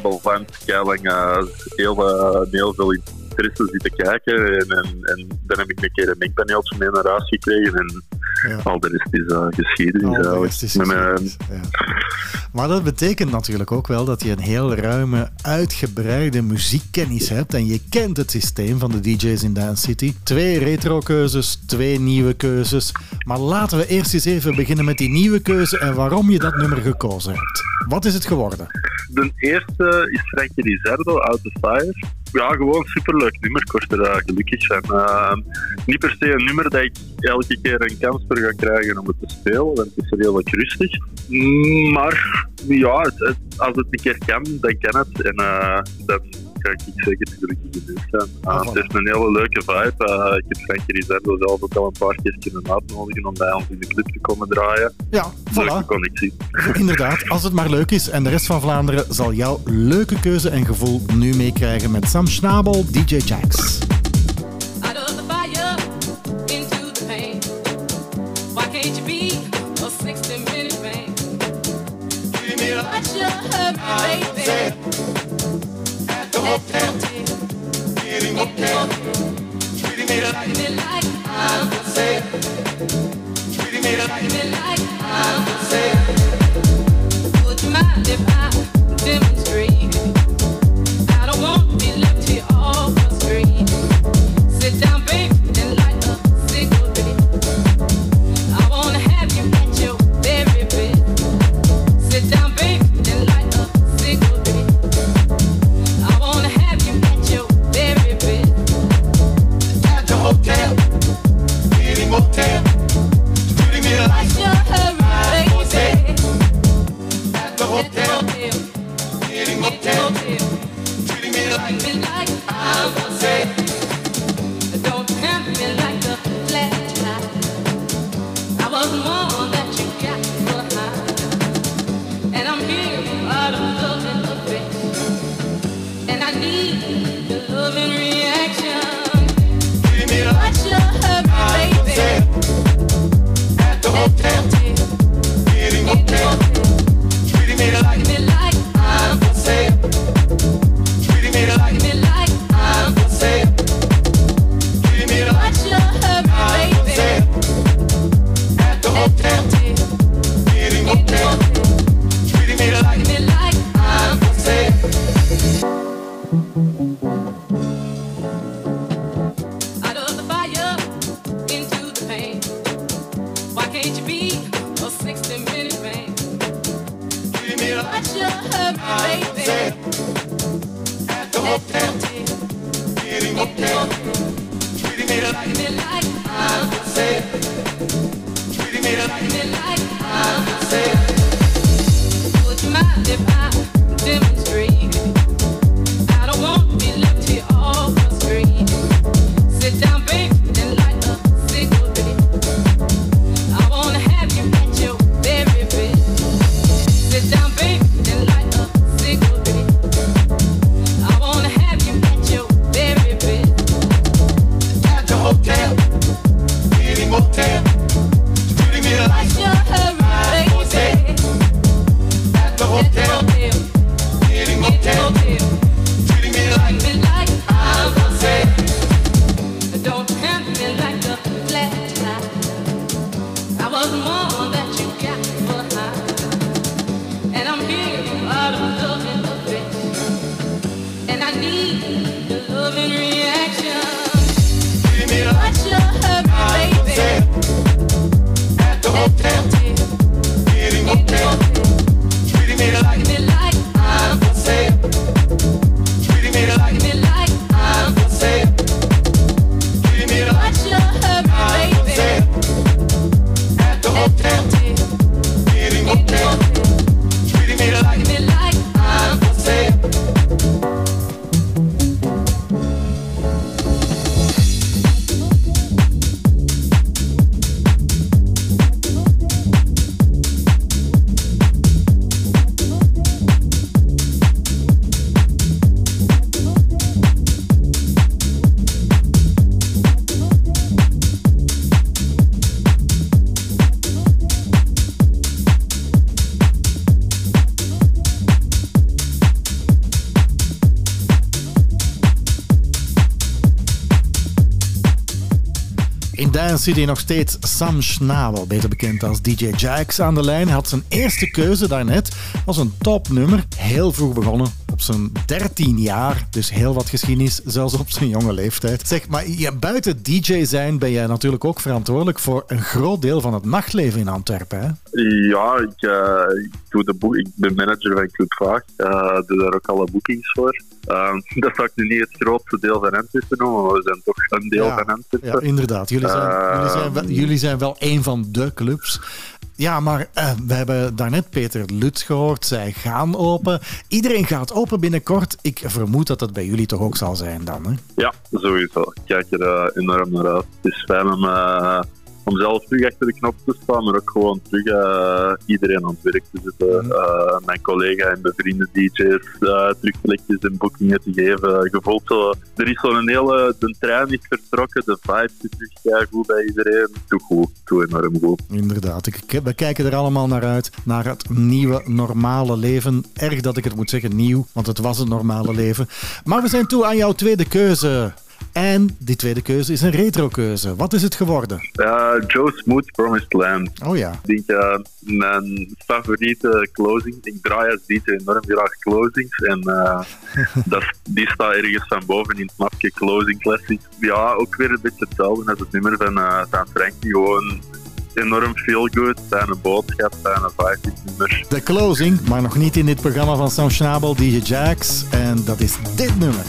eh, heel, eh, heel veel interesse zitten kijken. En, en, en dan heb ik een keer een mengpaneeltje mee naar huis gekregen. En al de rest is eh, geschiedenis. Al de eigenlijk. rest is Met mijn- geschiedenis, Maar dat betekent natuurlijk ook wel dat je een heel ruime, uitgebreide muziekkennis hebt. En je kent het systeem van de DJ's in Dance City. Twee retro-keuzes, twee nieuwe keuzes. Maar laten we eerst eens even beginnen met die nieuwe keuze en waarom je dat nummer gekozen hebt. Wat is het geworden? De eerste is Frankie Rizardo, Out the Fire. Ja, gewoon superleuk nummer. Ik word er gelukkig van. Eh, niet per se een nummer dat ik elke keer een kans voor ga krijgen om het te spelen, want het is redelijk rustig. Mm, Maar ja, het- het- als het een keer kan, dan kan het. En eh, kan ik zeker natuurlijk niet genoeg zijn. Uh, het is een hele leuke vibe. Uh, ik heb Frankie Rizardo zelf ook al een paar keer kunnen uitnodigen om bij ons in de club te komen draaien. Ja, Leuke voilà. connectie. Inderdaad, als het maar leuk is. En de rest van Vlaanderen zal jouw leuke keuze en gevoel nu meekrijgen met Sam Schnabel, DJ Jax. Hotel. Getting hotel. Treating me like I'm the same. Treating me like I'm the same. Would you mind if I demonstrate? City nog steeds Sam Schnabel, beter bekend als DJ Jax, aan de lijn. Had zijn eerste keuze daarnet als een topnummer. Heel vroeg begonnen, op zijn 13 jaar. Dus heel wat geschiedenis, zelfs op zijn jonge leeftijd. Zeg, maar je, buiten DJ zijn ben jij natuurlijk ook verantwoordelijk voor een groot deel van het nachtleven in Antwerpen. Hè? Ja, ik, eh, ik, doe de boek, ik ben manager van Club Vaag. Eh doe daar ook alle boekings voor. Eh, dat zou ik nu niet het grootste deel van Antwerpen noemen, maar we zijn toch een deel Ja, van Antwerpen. Ja, inderdaad. Jullie zijn, jullie, zijn wel, jullie zijn wel een van de clubs. Ja, maar eh, we hebben daarnet Peter Lutz gehoord. Zij gaan open. Iedereen gaat open binnenkort. Ik vermoed dat dat bij jullie toch ook zal zijn dan, hè? Ja, sowieso. Ik kijk er eh, enorm naar uit. Het is fijn om, eh, om zelf terug achter de knop te staan, maar ook gewoon terug eh, iedereen aan het werk te zetten. Eh, mijn collega en bevriende DJ's uh, terug plekjes en boekingen te geven. Je voelt zo, er is zo'n hele, de trein is vertrokken, de vibe zit terug goed bij iedereen. Doe goed, doe enorm goed. Inderdaad, ik, we kijken er allemaal naar uit, naar het nieuwe normale leven. Erg dat ik het moet zeggen nieuw, want het was een normale leven. Maar we zijn toe aan jouw tweede keuze. En die tweede keuze is een retro-keuze. Wat is het geworden? Uh, Joe Smooth, Promised Land. Oh ja. Ik denk uh, mijn favoriete closing. Ik draai als DJ enorm graag closings. En uh, dat, die staat ergens van boven in het mapje Closing Classics. Ja, ook weer een beetje hetzelfde als het nummer van, uh, van Frankie. Gewoon enorm feel good, fijne boodschap, fijne vibe nummer. De closing, maar nog niet in dit programma van Sam Schnabel, DJ Jax. En dat is dit nummer.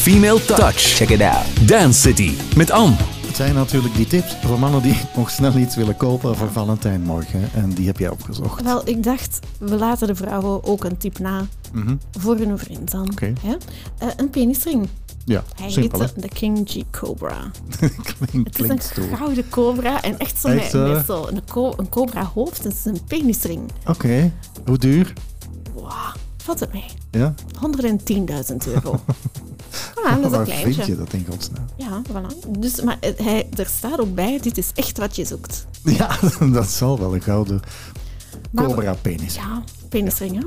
Female touch. Check it out. Dance City met Anne. Het zijn natuurlijk die tips voor mannen die nog snel iets willen kopen voor Valentijnmorgen. En die heb jij opgezocht. Wel, ik dacht, we laten de vrouwen ook een tip na Mhm. voor hun vriend dan. Oké. Hè? Eh, een penisring. Ja, Hij simpel heet de King G Cobra. Klinkt, Het is een gouden cobra en echt zo Echt, met, hè? met zo een, co een cobra hoofd. Het is een penisring. Oké, hoe duur? Wow, valt het mee? Ja? 110.000 euro. Ah, dat is een Waar kleintje. vind je dat in godsnaam? Ja, voilà. Dus, maar het- hij, er staat ook bij, dit is echt wat je zoekt. Ja, dat zal wel een gouden Maar- cobra penis. Ja, penisring, hè?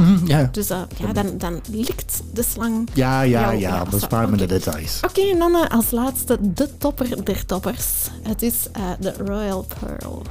Mhm, ja. Dus eh, ja, dan, dan likt de slang. Ja, ja, jou- ja, bespaar me de details. Oké, en dan eh, als laatste de topper der toppers. Het is eh, de Royal Pearl.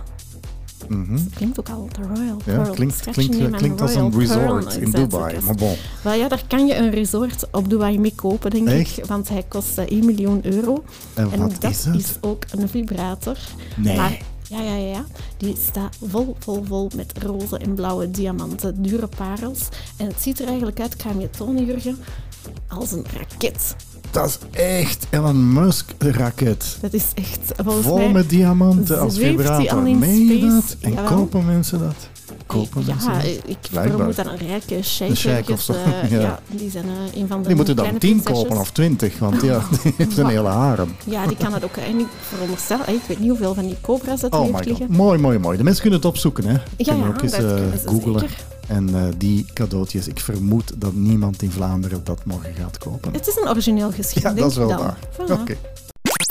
Mhm. Klinkt ook al, de Royal Ja, Pearl. klinkt, als een Pearl, resort in Dubai. yes. Maar bon. Wel ja, daar kan je een resort op Dubai mee kopen, denk Echt? ik. Want hij kost eh, 1 miljoen euro. En dat is ook een vibrator. Nee. Maar, ja, ja, ja, ja. Die staat vol, vol, vol met roze en blauwe diamanten, dure parels. En het ziet er eigenlijk uit, ik ga je tonen, Jurgen, als een raket. Dat is echt Elon Musk raket. Dat is echt, volgens Vol mij... met diamanten als vibrator. Meen je dat? En kopen mensen dat? Kopen mensen Ja, dat? ik Blijkbaar. vermoed dat een rijke of ergens, zo, eh, ja. ja. die zijn eh, een van de Die moeten dan tien kopen of twintig, want ja, die heeft een hele harem. Ja, die kan het ook. En ik veronderstel, ik weet niet hoeveel van die cobra's dat Oh heeft liggen. Mooi, mooi, mooi. De mensen kunnen het opzoeken, hè? kunnen ja, ook eens dat eh, kunnen googlen. zeker. En eh, die cadeautjes, ik vermoed dat niemand in Vlaanderen dat morgen gaat kopen. Het is een origineel geschenk, Ja, denk dat is wel dan. waar. Voilà. Oké.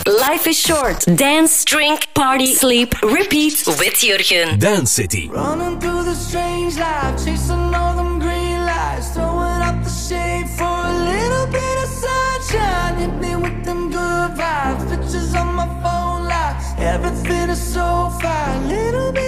Life is short. Dance, drink, party, sleep, repeat with Jurgen. Dance City. Running through the strange life, chasing all them green lights, throwing up the shade for a little bit of sunshine. Hit me with them good vibes, pictures on my phone lights. Everything is so fine, little bit.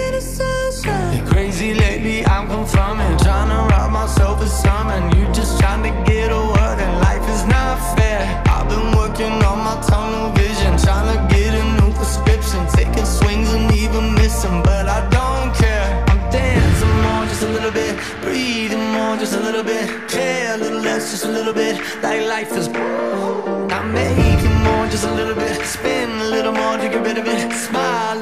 Crazy lately, I'm confirming, trying to rob myself of something. You just trying to get a word, and life is not fair. I've been working on my tunnel vision, trying to get a new prescription, taking swings and even missing, but I don't care. I'm dancing more, just a little bit, breathing more, just a little bit, care a little less, just a little bit, like life is. I'm making more, just a little bit, spin a little more to get rid of it, smile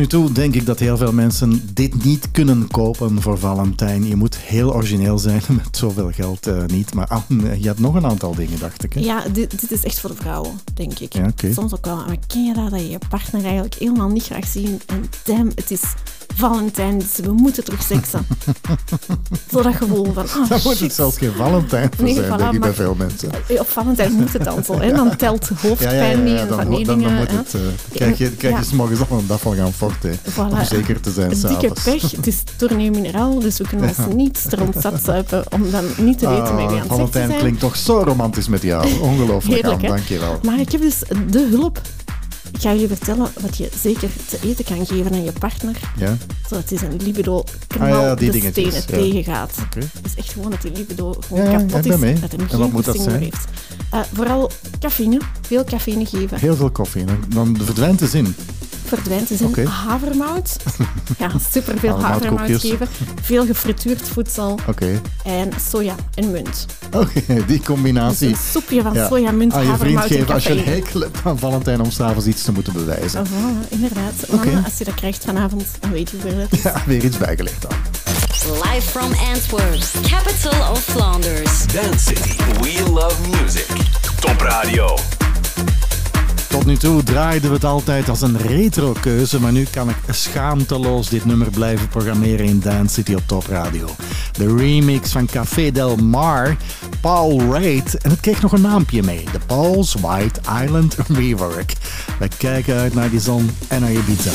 nu toe denk ik dat heel veel mensen dit niet kunnen kopen voor Valentijn. Je moet heel origineel zijn met zoveel geld eh, niet. Maar ah, je hebt nog een aantal dingen, dacht ik. Hè? Ja, dit, dit is echt voor de vrouwen, denk ik. Ja. Soms ook wel. Maar ken je dat, dat je partner eigenlijk helemaal niet graag zien en damn, het is Valentijn, dus we moeten terug seksen. Zo dat gevoel van, ah, Daar moet shit. het zelfs geen Valentijn voor Nee, zijn, voilà, denk ik bij veel mensen. Op Valentijn moet het dan zo. Hè? Dan telt hoofdpijn mee en dan, van moet- die dan, dan het... eh, krijg je, krijg je Ja. s morgens al een dag van gaan forten. Voilà. Om zeker te zijn Een dikke s'avonds. pech. Het is tournee mineraal, dus we kunnen Ja. ons niet strontzat zuipen om dan niet te weten met wie aan het Ah, Valentijn klinkt toch zo romantisch met jou. Ongelooflijk, Heerlijk? Dankjewel. Maar ik heb dus de hulp. Ik ga jullie vertellen wat je zeker te eten kan geven aan je partner. Ja? Zodat hij zijn libido knal Ah ja, die de dingetjes, stenen ja. tegengaat. Oké. Dus echt gewoon dat die libido gewoon Ja, kapot is. mee. Dat hij En wat moet dat zijn? heeft. Eh, vooral cafeïne. Veel cafeïne geven. Heel veel koffie. Dan verdwijnt de zin. Verdwijnt dus in Oké. havermout. Ja, superveel havermout geven. Veel gefrituurd voedsel. Oké. En soja en munt. Oké, die combinatie. Dus een soepje van soja, munt, Aan je vriend geven als je een hekel hebt aan Valentijn om s'avonds iets te moeten bewijzen. Voilà, inderdaad. Oké. Mannen, als je dat krijgt vanavond, dan weet je hoeveel het is. Ja, weer iets bijgelegd dan. Live from Antwerp, capital of Flanders. Dance City, we love music. Top Radio. Tot nu toe draaiden we het altijd als een retro-keuze, maar nu kan ik schaamteloos dit nummer blijven programmeren in Dance City op Top Radio. De remix van Café Del Mar, Paul Reid, en het kreeg nog een naampje mee, de Paul's White Island Rework. We kijken uit naar die zon en naar Ibiza.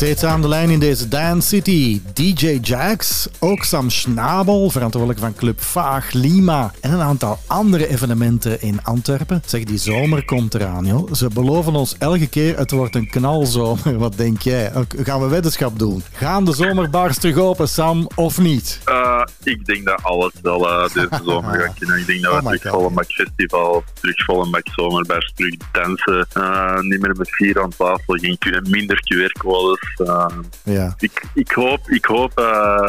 Steeds aan de lijn in deze Dance City. DJ Jax, ook Sam Schnabel, verantwoordelijk van Club Vaag, Lima en een aantal andere evenementen in Antwerpen. Zeg, die zomer komt eraan, joh. Ze beloven ons elke keer, het wordt een knalzomer. Wat denk jij? Gaan we weddenschap doen? Gaan de zomerbars terug open, Sam, of niet? Eh, ik denk dat alles wel eh, deze zomer gaat kunnen. Ik denk dat we Oh terug volle bak festival, terug volle bak zomerbars, terug dansen. eh, niet meer met vier aan tafel, geen minder QR-codes. eh. Ja. ik, ik hoop, ik hoop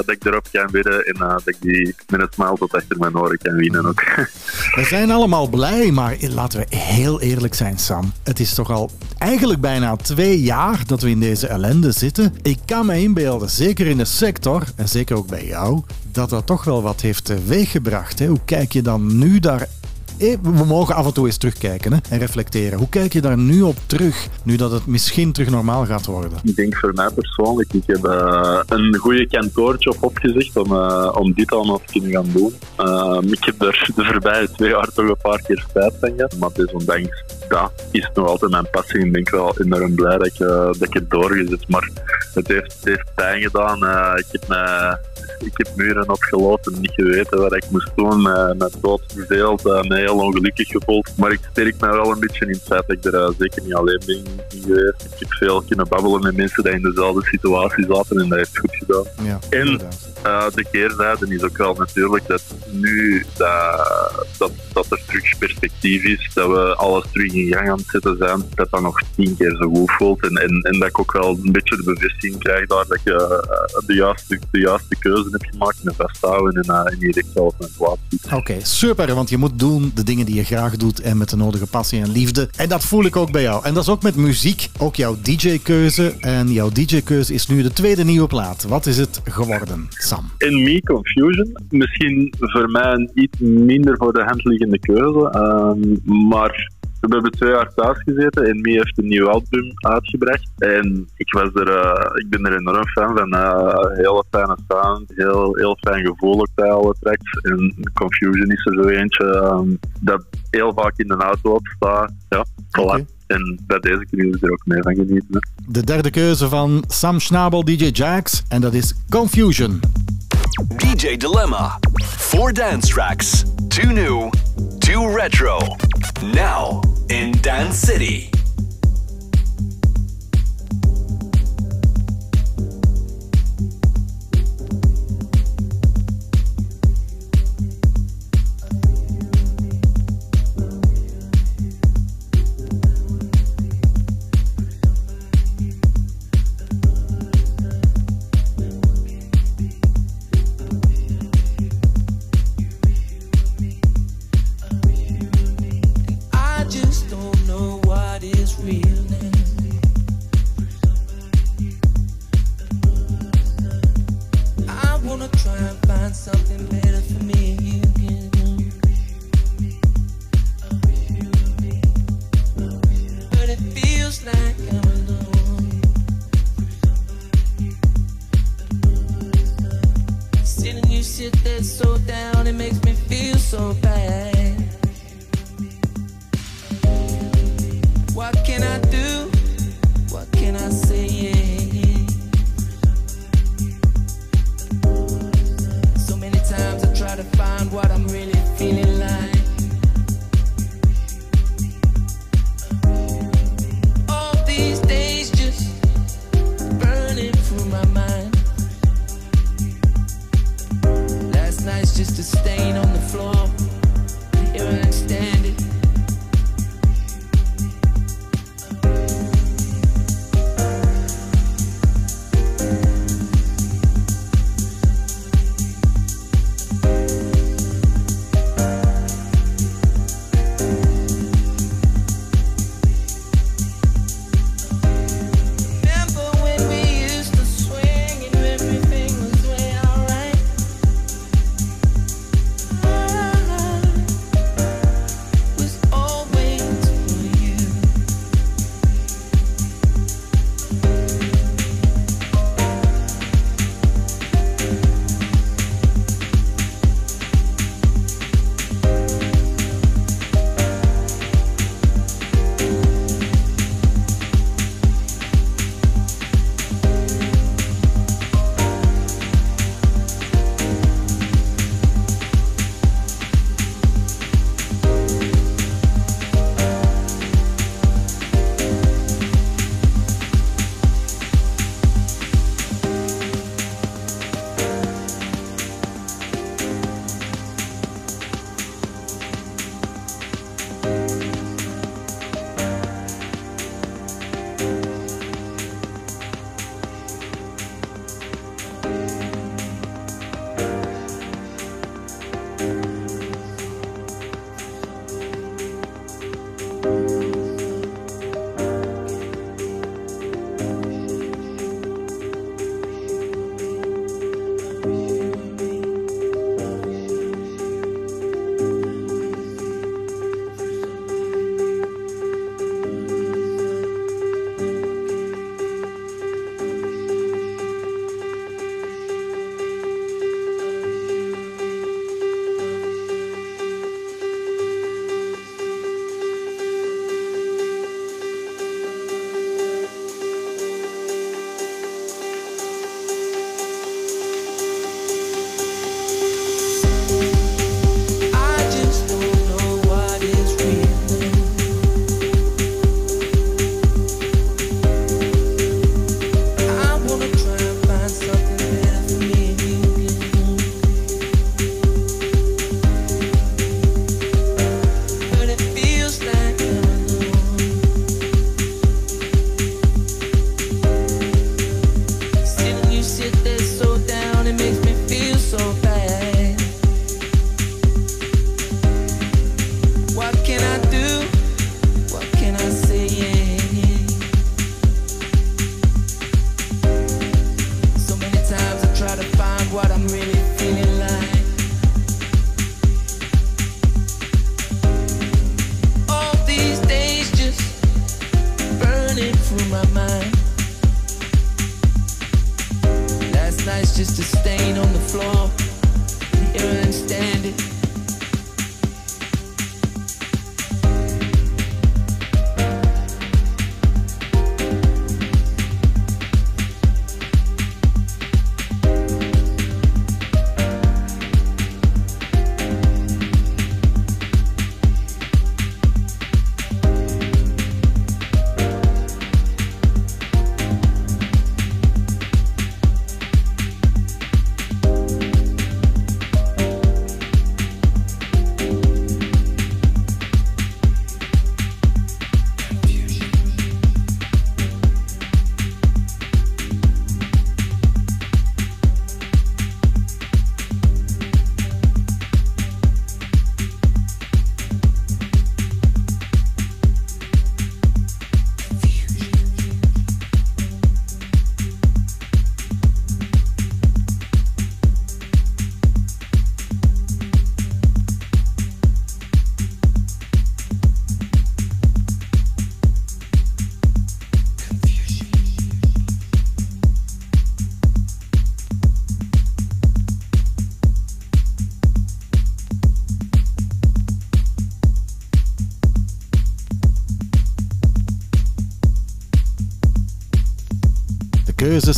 dat ik erop kan winnen en dat ik die met een smile tot achter mijn oren kan winnen ook. We zijn allemaal blij, maar laten we heel eerlijk zijn, Sam. Het is toch al eigenlijk bijna twee jaar dat we in deze ellende zitten. Ik kan me inbeelden, zeker in de sector, en zeker ook bij jou, dat dat toch wel wat heeft teweeggebracht. Hè? Hoe kijk je dan nu daar... Eh, We mogen af en toe eens terugkijken hè, en reflecteren. Hoe kijk je daar nu op terug, nu dat het misschien terug normaal gaat worden? Ik denk voor mij persoonlijk, ik heb eh, een goede kantoorjob opgezegd om, eh, om dit allemaal te kunnen gaan doen. Ehm, ik heb er de voorbije twee jaar toch een paar keer spijt van gehad. Maar desondanks, ja, is nog altijd mijn passie. Ik ben wel enorm blij dat ik, eh, dat het doorgezet. Maar het heeft, het heeft pijn gedaan. Eh, ik, heb me, ik heb muren opgelopen, niet geweten wat ik moest doen. Met, met dood verveeld, eh, me heel ongelukkig gevoeld. Maar ik sterk me wel een beetje in het feit dat ik er zeker niet alleen ben geweest. Ik heb veel kunnen babbelen met mensen die in dezelfde situatie zaten en dat heeft goed gedaan. Ja, En eh, de keerzijde is ook wel natuurlijk dat nu dat, dat, dat er terug perspectief is, dat we alles terug in gang aan het zetten zijn, dat dat nog tien keer zo goed voelt. En, en, en dat ik ook wel een beetje de bevestiging krijg daar dat je eh, de, juiste, de juiste keuze hebt gemaakt en vasthouden en, uh, en hier echt zelf een plaats. Oké, super, want je moet doen de dingen die je graag doet en met de nodige passie en liefde. En dat voel ik ook bij jou. En dat is ook met muziek, ook jouw DJ-keuze. En jouw DJ-keuze is nu de tweede nieuwe plaat. Wat is het geworden, Sam? In Me Confusion, misschien voor mij een iets minder voor de hand liggende keuze, ehm, maar we hebben twee jaar thuis gezeten en Me heeft een nieuw album uitgebracht. En ik, was er, eh, ik ben er enorm fan van. eh hele fijne sound, heel, heel fijn gevoel ook bij alle tracks. En Confusion is er zo eentje ehm, dat heel vaak in de auto op staat. Ja, voilà. En bij deze kunnen jullie er ook mee van genieten. hè. De derde keuze van Sam Schnabel, DJ Jax. En dat is Confusion. DJ Dilemma. Four dance tracks. Two new, two retro. Now in Dance City.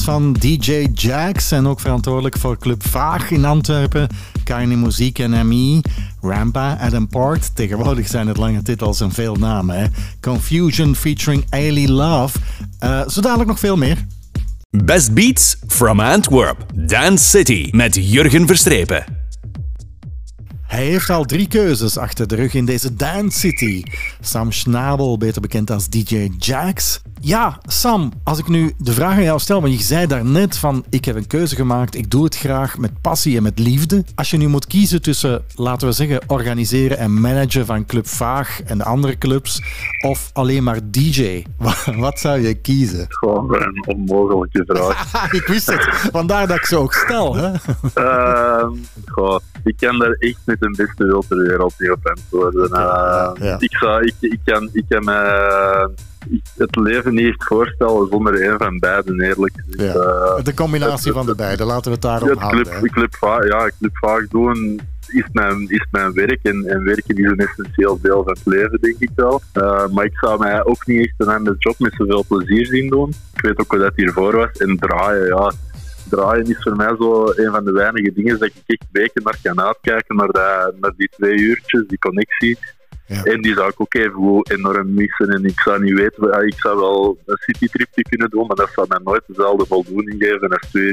Van DJ Jax en ook verantwoordelijk voor Club Vaag in Antwerpen, Kine Muziek en MI, Rampa, Adam Port. Tegenwoordig zijn het lange titels en veel namen. Hè. Confusion featuring Ailey Love. Eh zo dadelijk nog veel meer. Best Beats from Antwerp. Dance City met Jurgen Verstrepen. Hij heeft al drie keuzes achter de rug in deze Dance City. Sam Schnabel, beter bekend als DJ Jax. Ja, Sam, als ik nu de vraag aan jou stel, want je zei daarnet van ik heb een keuze gemaakt, ik doe het graag met passie en met liefde. Als je nu moet kiezen tussen, laten we zeggen, organiseren en managen van Club Vaag en de andere clubs, of alleen maar DJ, wat, zou je kiezen? Gewoon een onmogelijke vraag. ik wist het, vandaar dat ik ze ook stel. Hè? Goh, ik kan daar echt met een beste wil ter wereld niet op antwoorden. Eh, ja. ik, zou, ik, ik kan, ik kan ik- het leven niet echt voorstellen zonder een van beiden, eerlijk gezegd. Eh, De combinatie van de beide, laten we het daarop het houden. club, club, ja, club vaak doen is mijn, is mijn werk. En, en werken is een essentieel deel van het leven, denk ik wel. Eh, maar ik zou mij ook niet echt een andere job met zoveel plezier zien doen. Ik weet ook hoe dat hiervoor was. En draaien, ja. Draaien is voor mij zo een van de weinige dingen dat ik echt weken naar kan uitkijken. Naar, dat, naar die twee uurtjes, die connectie. En die zou ik ook even enorm missen. En ik zou niet weten, ik zou wel een citytripje kunnen doen, maar dat zou mij nooit dezelfde voldoening geven als twee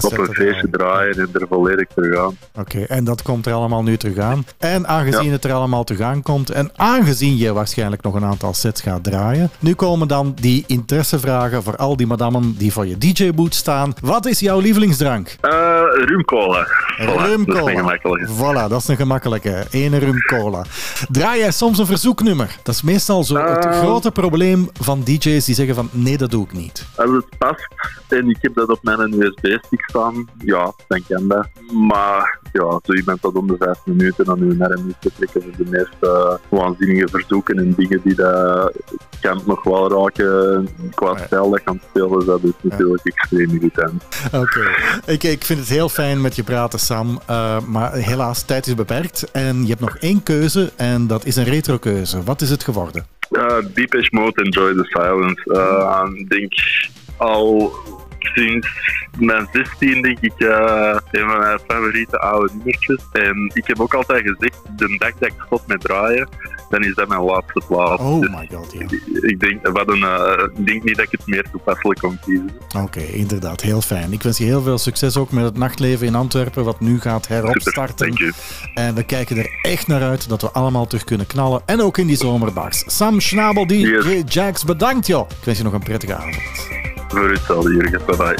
op een feestje draaien en er volledig te gaan. Oké, en dat komt er allemaal nu terug aan. En aangezien het er allemaal terug aan komt, en aangezien je waarschijnlijk nog een aantal sets gaat draaien, nu komen dan die interessevragen voor al die madammen die voor je DJ-boot staan. Wat is jouw lievelingsdrank? Eh rumcola. Voilà, Dat is een Rumcola. gemakkelijke. Voilà, dat is een gemakkelijke. Ene rumcola. Draai jij soms een verzoeknummer? Dat is meestal zo het Eh. grote probleem van DJ's die zeggen van nee, dat doe ik niet. Als het past en ik heb dat op mijn USB-stick staan, ja, dan kan dat. Maar ja, zo iemand dat om de vijf minuten aan uw arm te trekken voor de meest eh, waanzinnige verzoeken en dingen die dat kan nog wel raken qua stijl dat kan spelen, dat is natuurlijk extreem irritant. Oké. Ik, ik vind het heel fijn met je praten, Sam. eh, maar helaas, tijd is beperkt. En je hebt nog één keuze en dat is een retro-keuze. Wat is het geworden? Uh, Deepish Mode, Enjoy the Silence. Uh, Ik denk al sinds mijn 16 denk ik uh, een van mijn favoriete oude nummertjes. En ik heb ook altijd gezegd, de dag dat ik stop met draaien, dan is dat mijn laatste plaats. Oh Dus my god, ja. Ik denk, wat een, uh, ik denk niet dat ik het meer toepasselijk kon kiezen. Oké, inderdaad, heel fijn. Ik wens je heel veel succes ook met het nachtleven in Antwerpen, wat nu gaat heropstarten. En we kijken er echt naar uit dat we allemaal terug kunnen knallen. En ook in die zomerbars. Sam Schnabel, DJ Jax, bedankt joh. Ik wens je nog een prettige avond. Voor hetzelfde, Jurgen. Bye bye.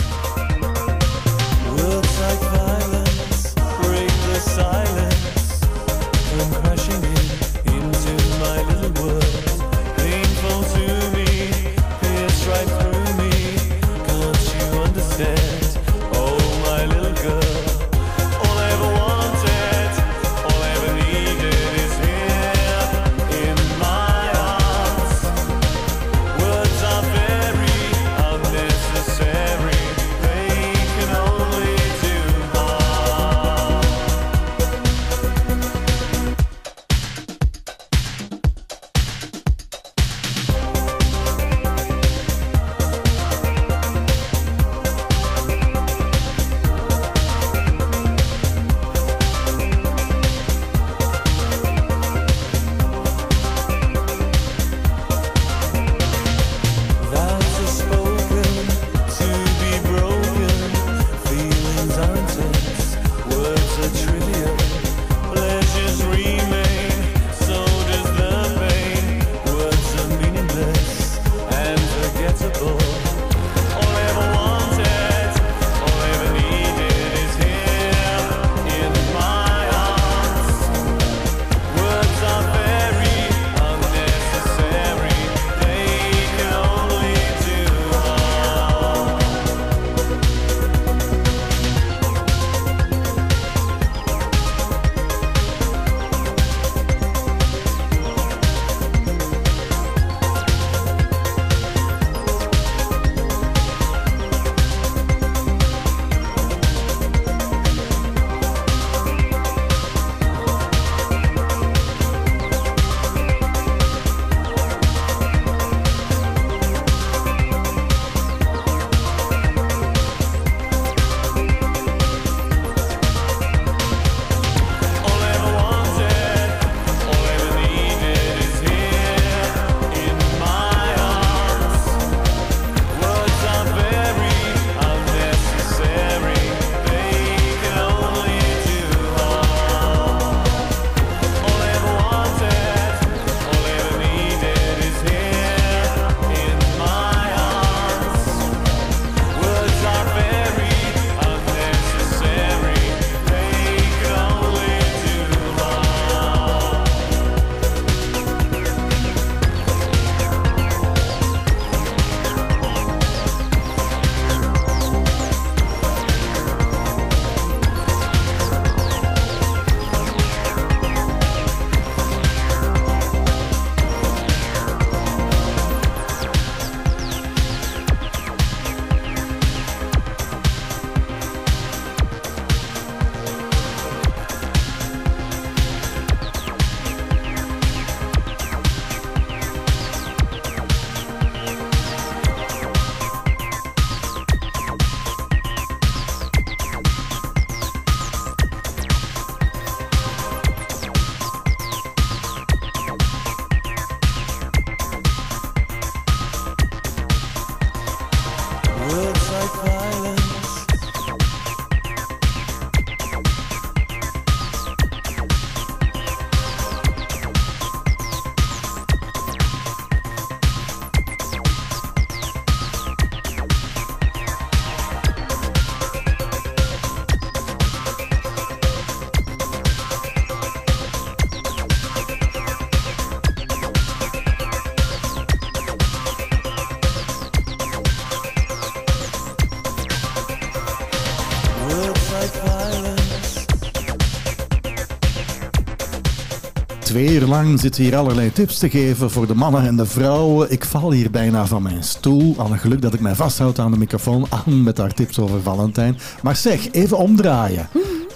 Twee uur lang zitten hier allerlei tips te geven voor de mannen en de vrouwen. Ik val hier bijna van mijn stoel. Al een geluk dat ik mij vasthoud aan de microfoon. Aan met haar tips over Valentijn. Maar zeg, even omdraaien.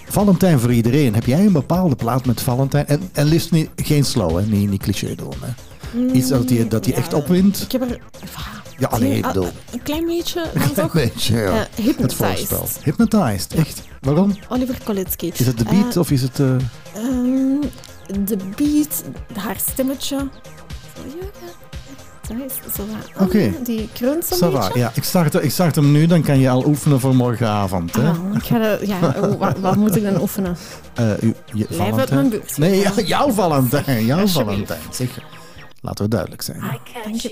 Valentijn voor iedereen. Heb jij een bepaalde plaat met Valentijn? En, en liefst niet, geen slow, hè? Niet, niet cliché doen. Hè? Iets dat die, dat die echt opwint. Ik heb er Ja, alleen ah, een klein beetje, Een toch? beetje, ja. Het hypnotized. voorspel. Hypnotized, echt. Waarom? Oliver Kolitsky. Is het de beat Eh, of is het... eh, de beat, haar stemmetje. Oké. Ah, Die kreunt zo'n beetje. ja. Ik start, ik start hem nu, dan kan je al oefenen voor morgenavond. Hè? Ah, ik ga dat- ja, oh, wat, wat moet ik dan oefenen? Eh, u, je, Lijf uit Valentijn? mijn buurt. Nee, jouw Valentijn. Jouw. Valentijn. Zeg, laten we duidelijk zijn. catch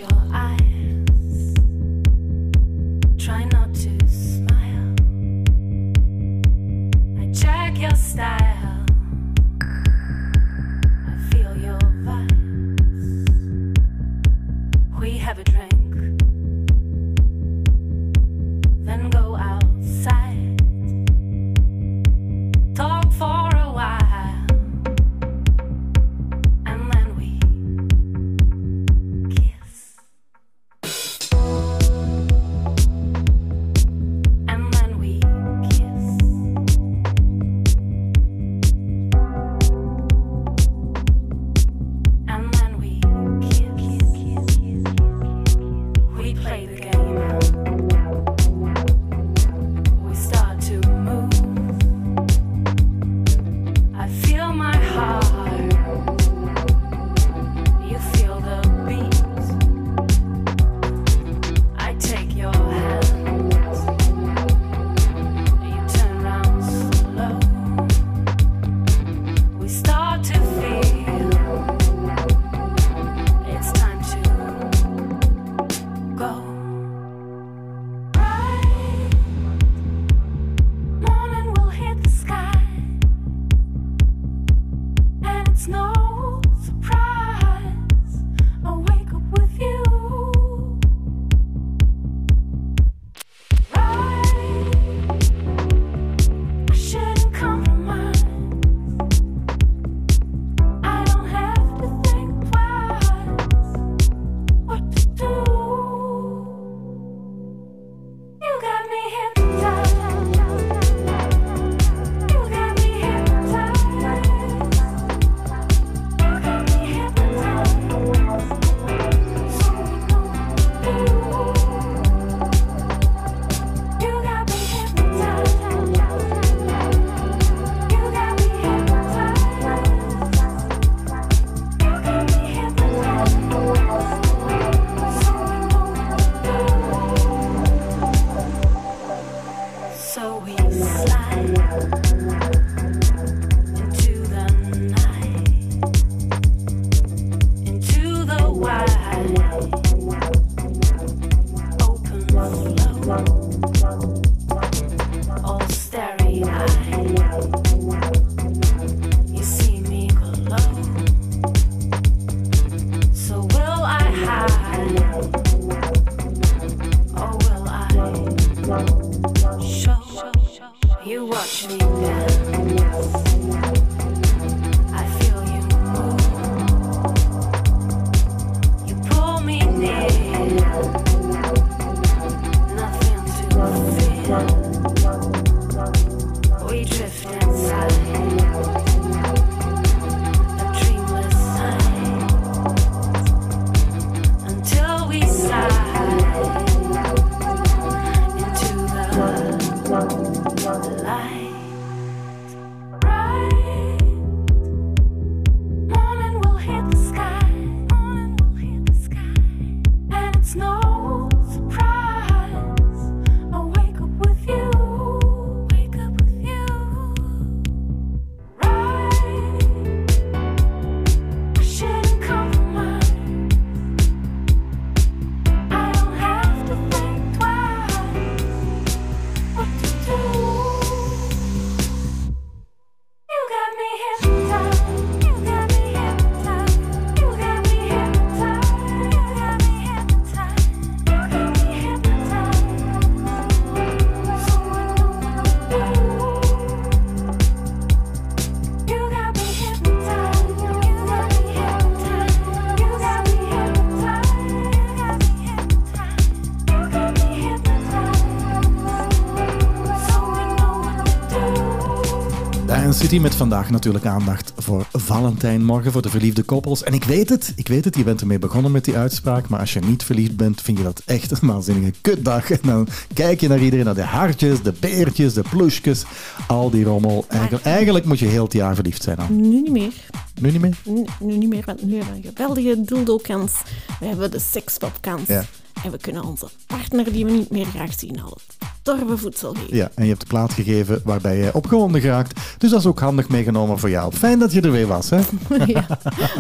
City met vandaag natuurlijk aandacht voor Valentijn morgen, voor de verliefde koppels. En ik weet het, ik weet het, je bent ermee begonnen met die uitspraak, maar als je niet verliefd bent, vind je dat echt een waanzinnige kutdag. En dan kijk je naar iedereen, naar de hartjes, de beertjes, de ploesjes, al die rommel. Eigenlijk, eigenlijk moet je heel het jaar verliefd zijn dan. Nu niet meer. Nu niet meer? Nu, nu niet meer, want nu hebben we een geweldige dildo-kans. We hebben de sekspop-kans. Ja. En we kunnen onze partner die we niet meer graag zien al torven voedsel geven. Ja, en je hebt de plaat gegeven waarbij je opgewonden geraakt. Dus dat is ook handig meegenomen voor jou. Fijn dat je er weer was, hè? ja,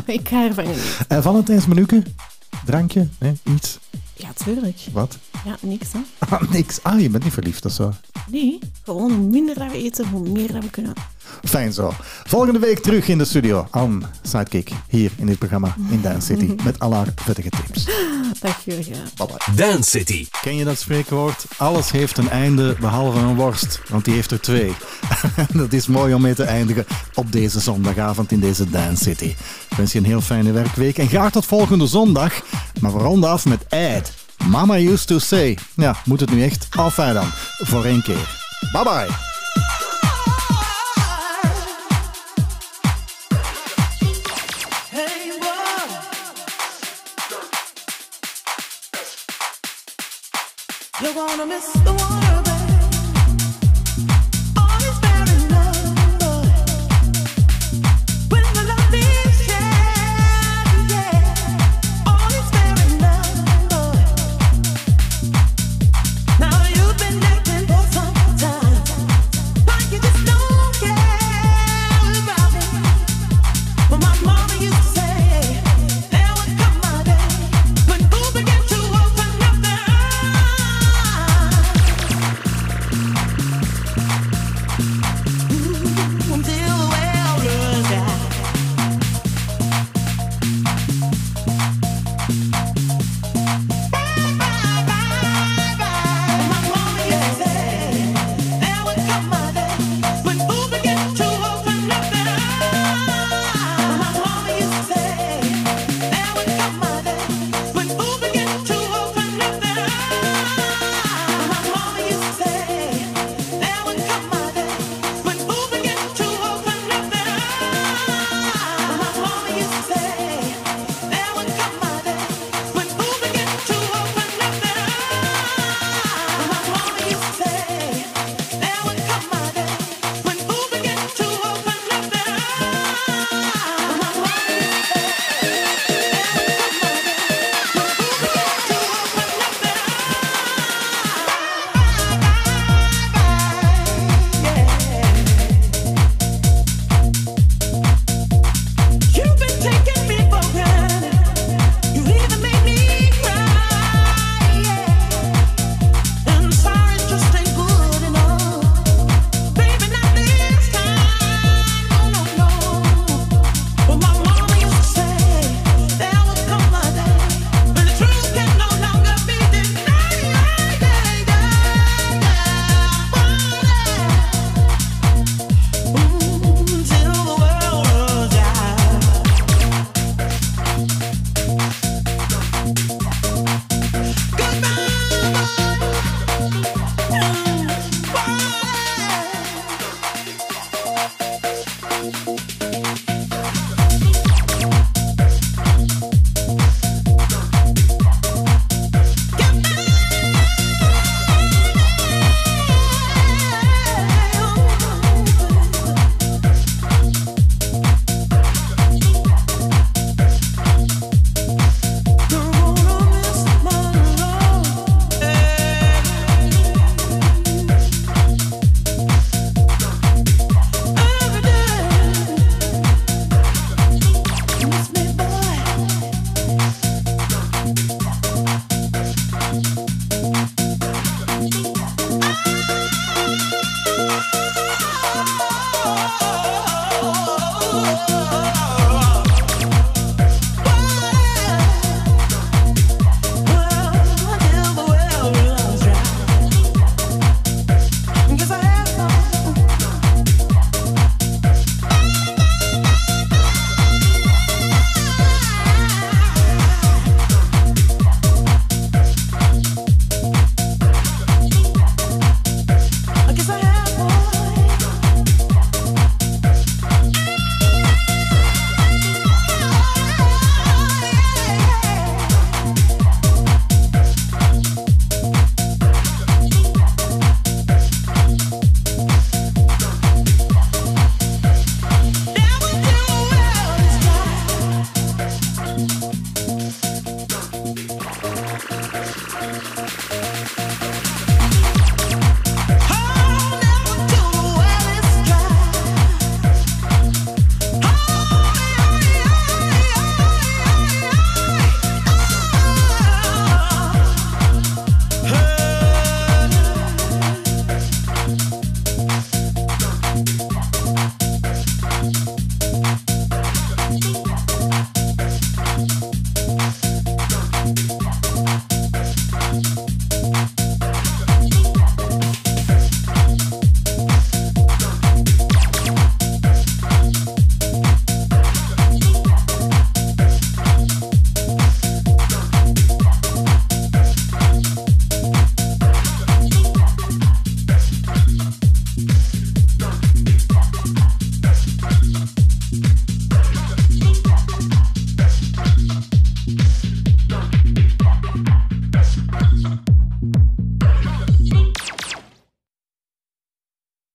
ik ga ervan genieten. En Valentijns menuke? Drankje? Nee, iets? Ja, tuurlijk. Wat? Ja, niks hè. Ah, niks. Ah, je bent niet verliefd, dat is zo. Nee, gewoon hoe minder dat we eten, hoe meer dat we kunnen. Fijn zo. Volgende week terug in de studio. Anne Sidekick, hier in dit programma in Dance City. Met al haar vettige tips. Dag Jurgen. Bye bye. Dance City. Ken je dat spreekwoord? Alles heeft een einde behalve een worst, want die heeft er twee. dat is mooi om mee te eindigen op deze zondagavond in deze Dance City. Ik wens je een heel fijne werkweek en graag tot volgende zondag. Maar we ronden af met Ed. Mama used to say. Ja, moet het nu echt? Enfin dan, voor één keer. Bye bye. Miss the water,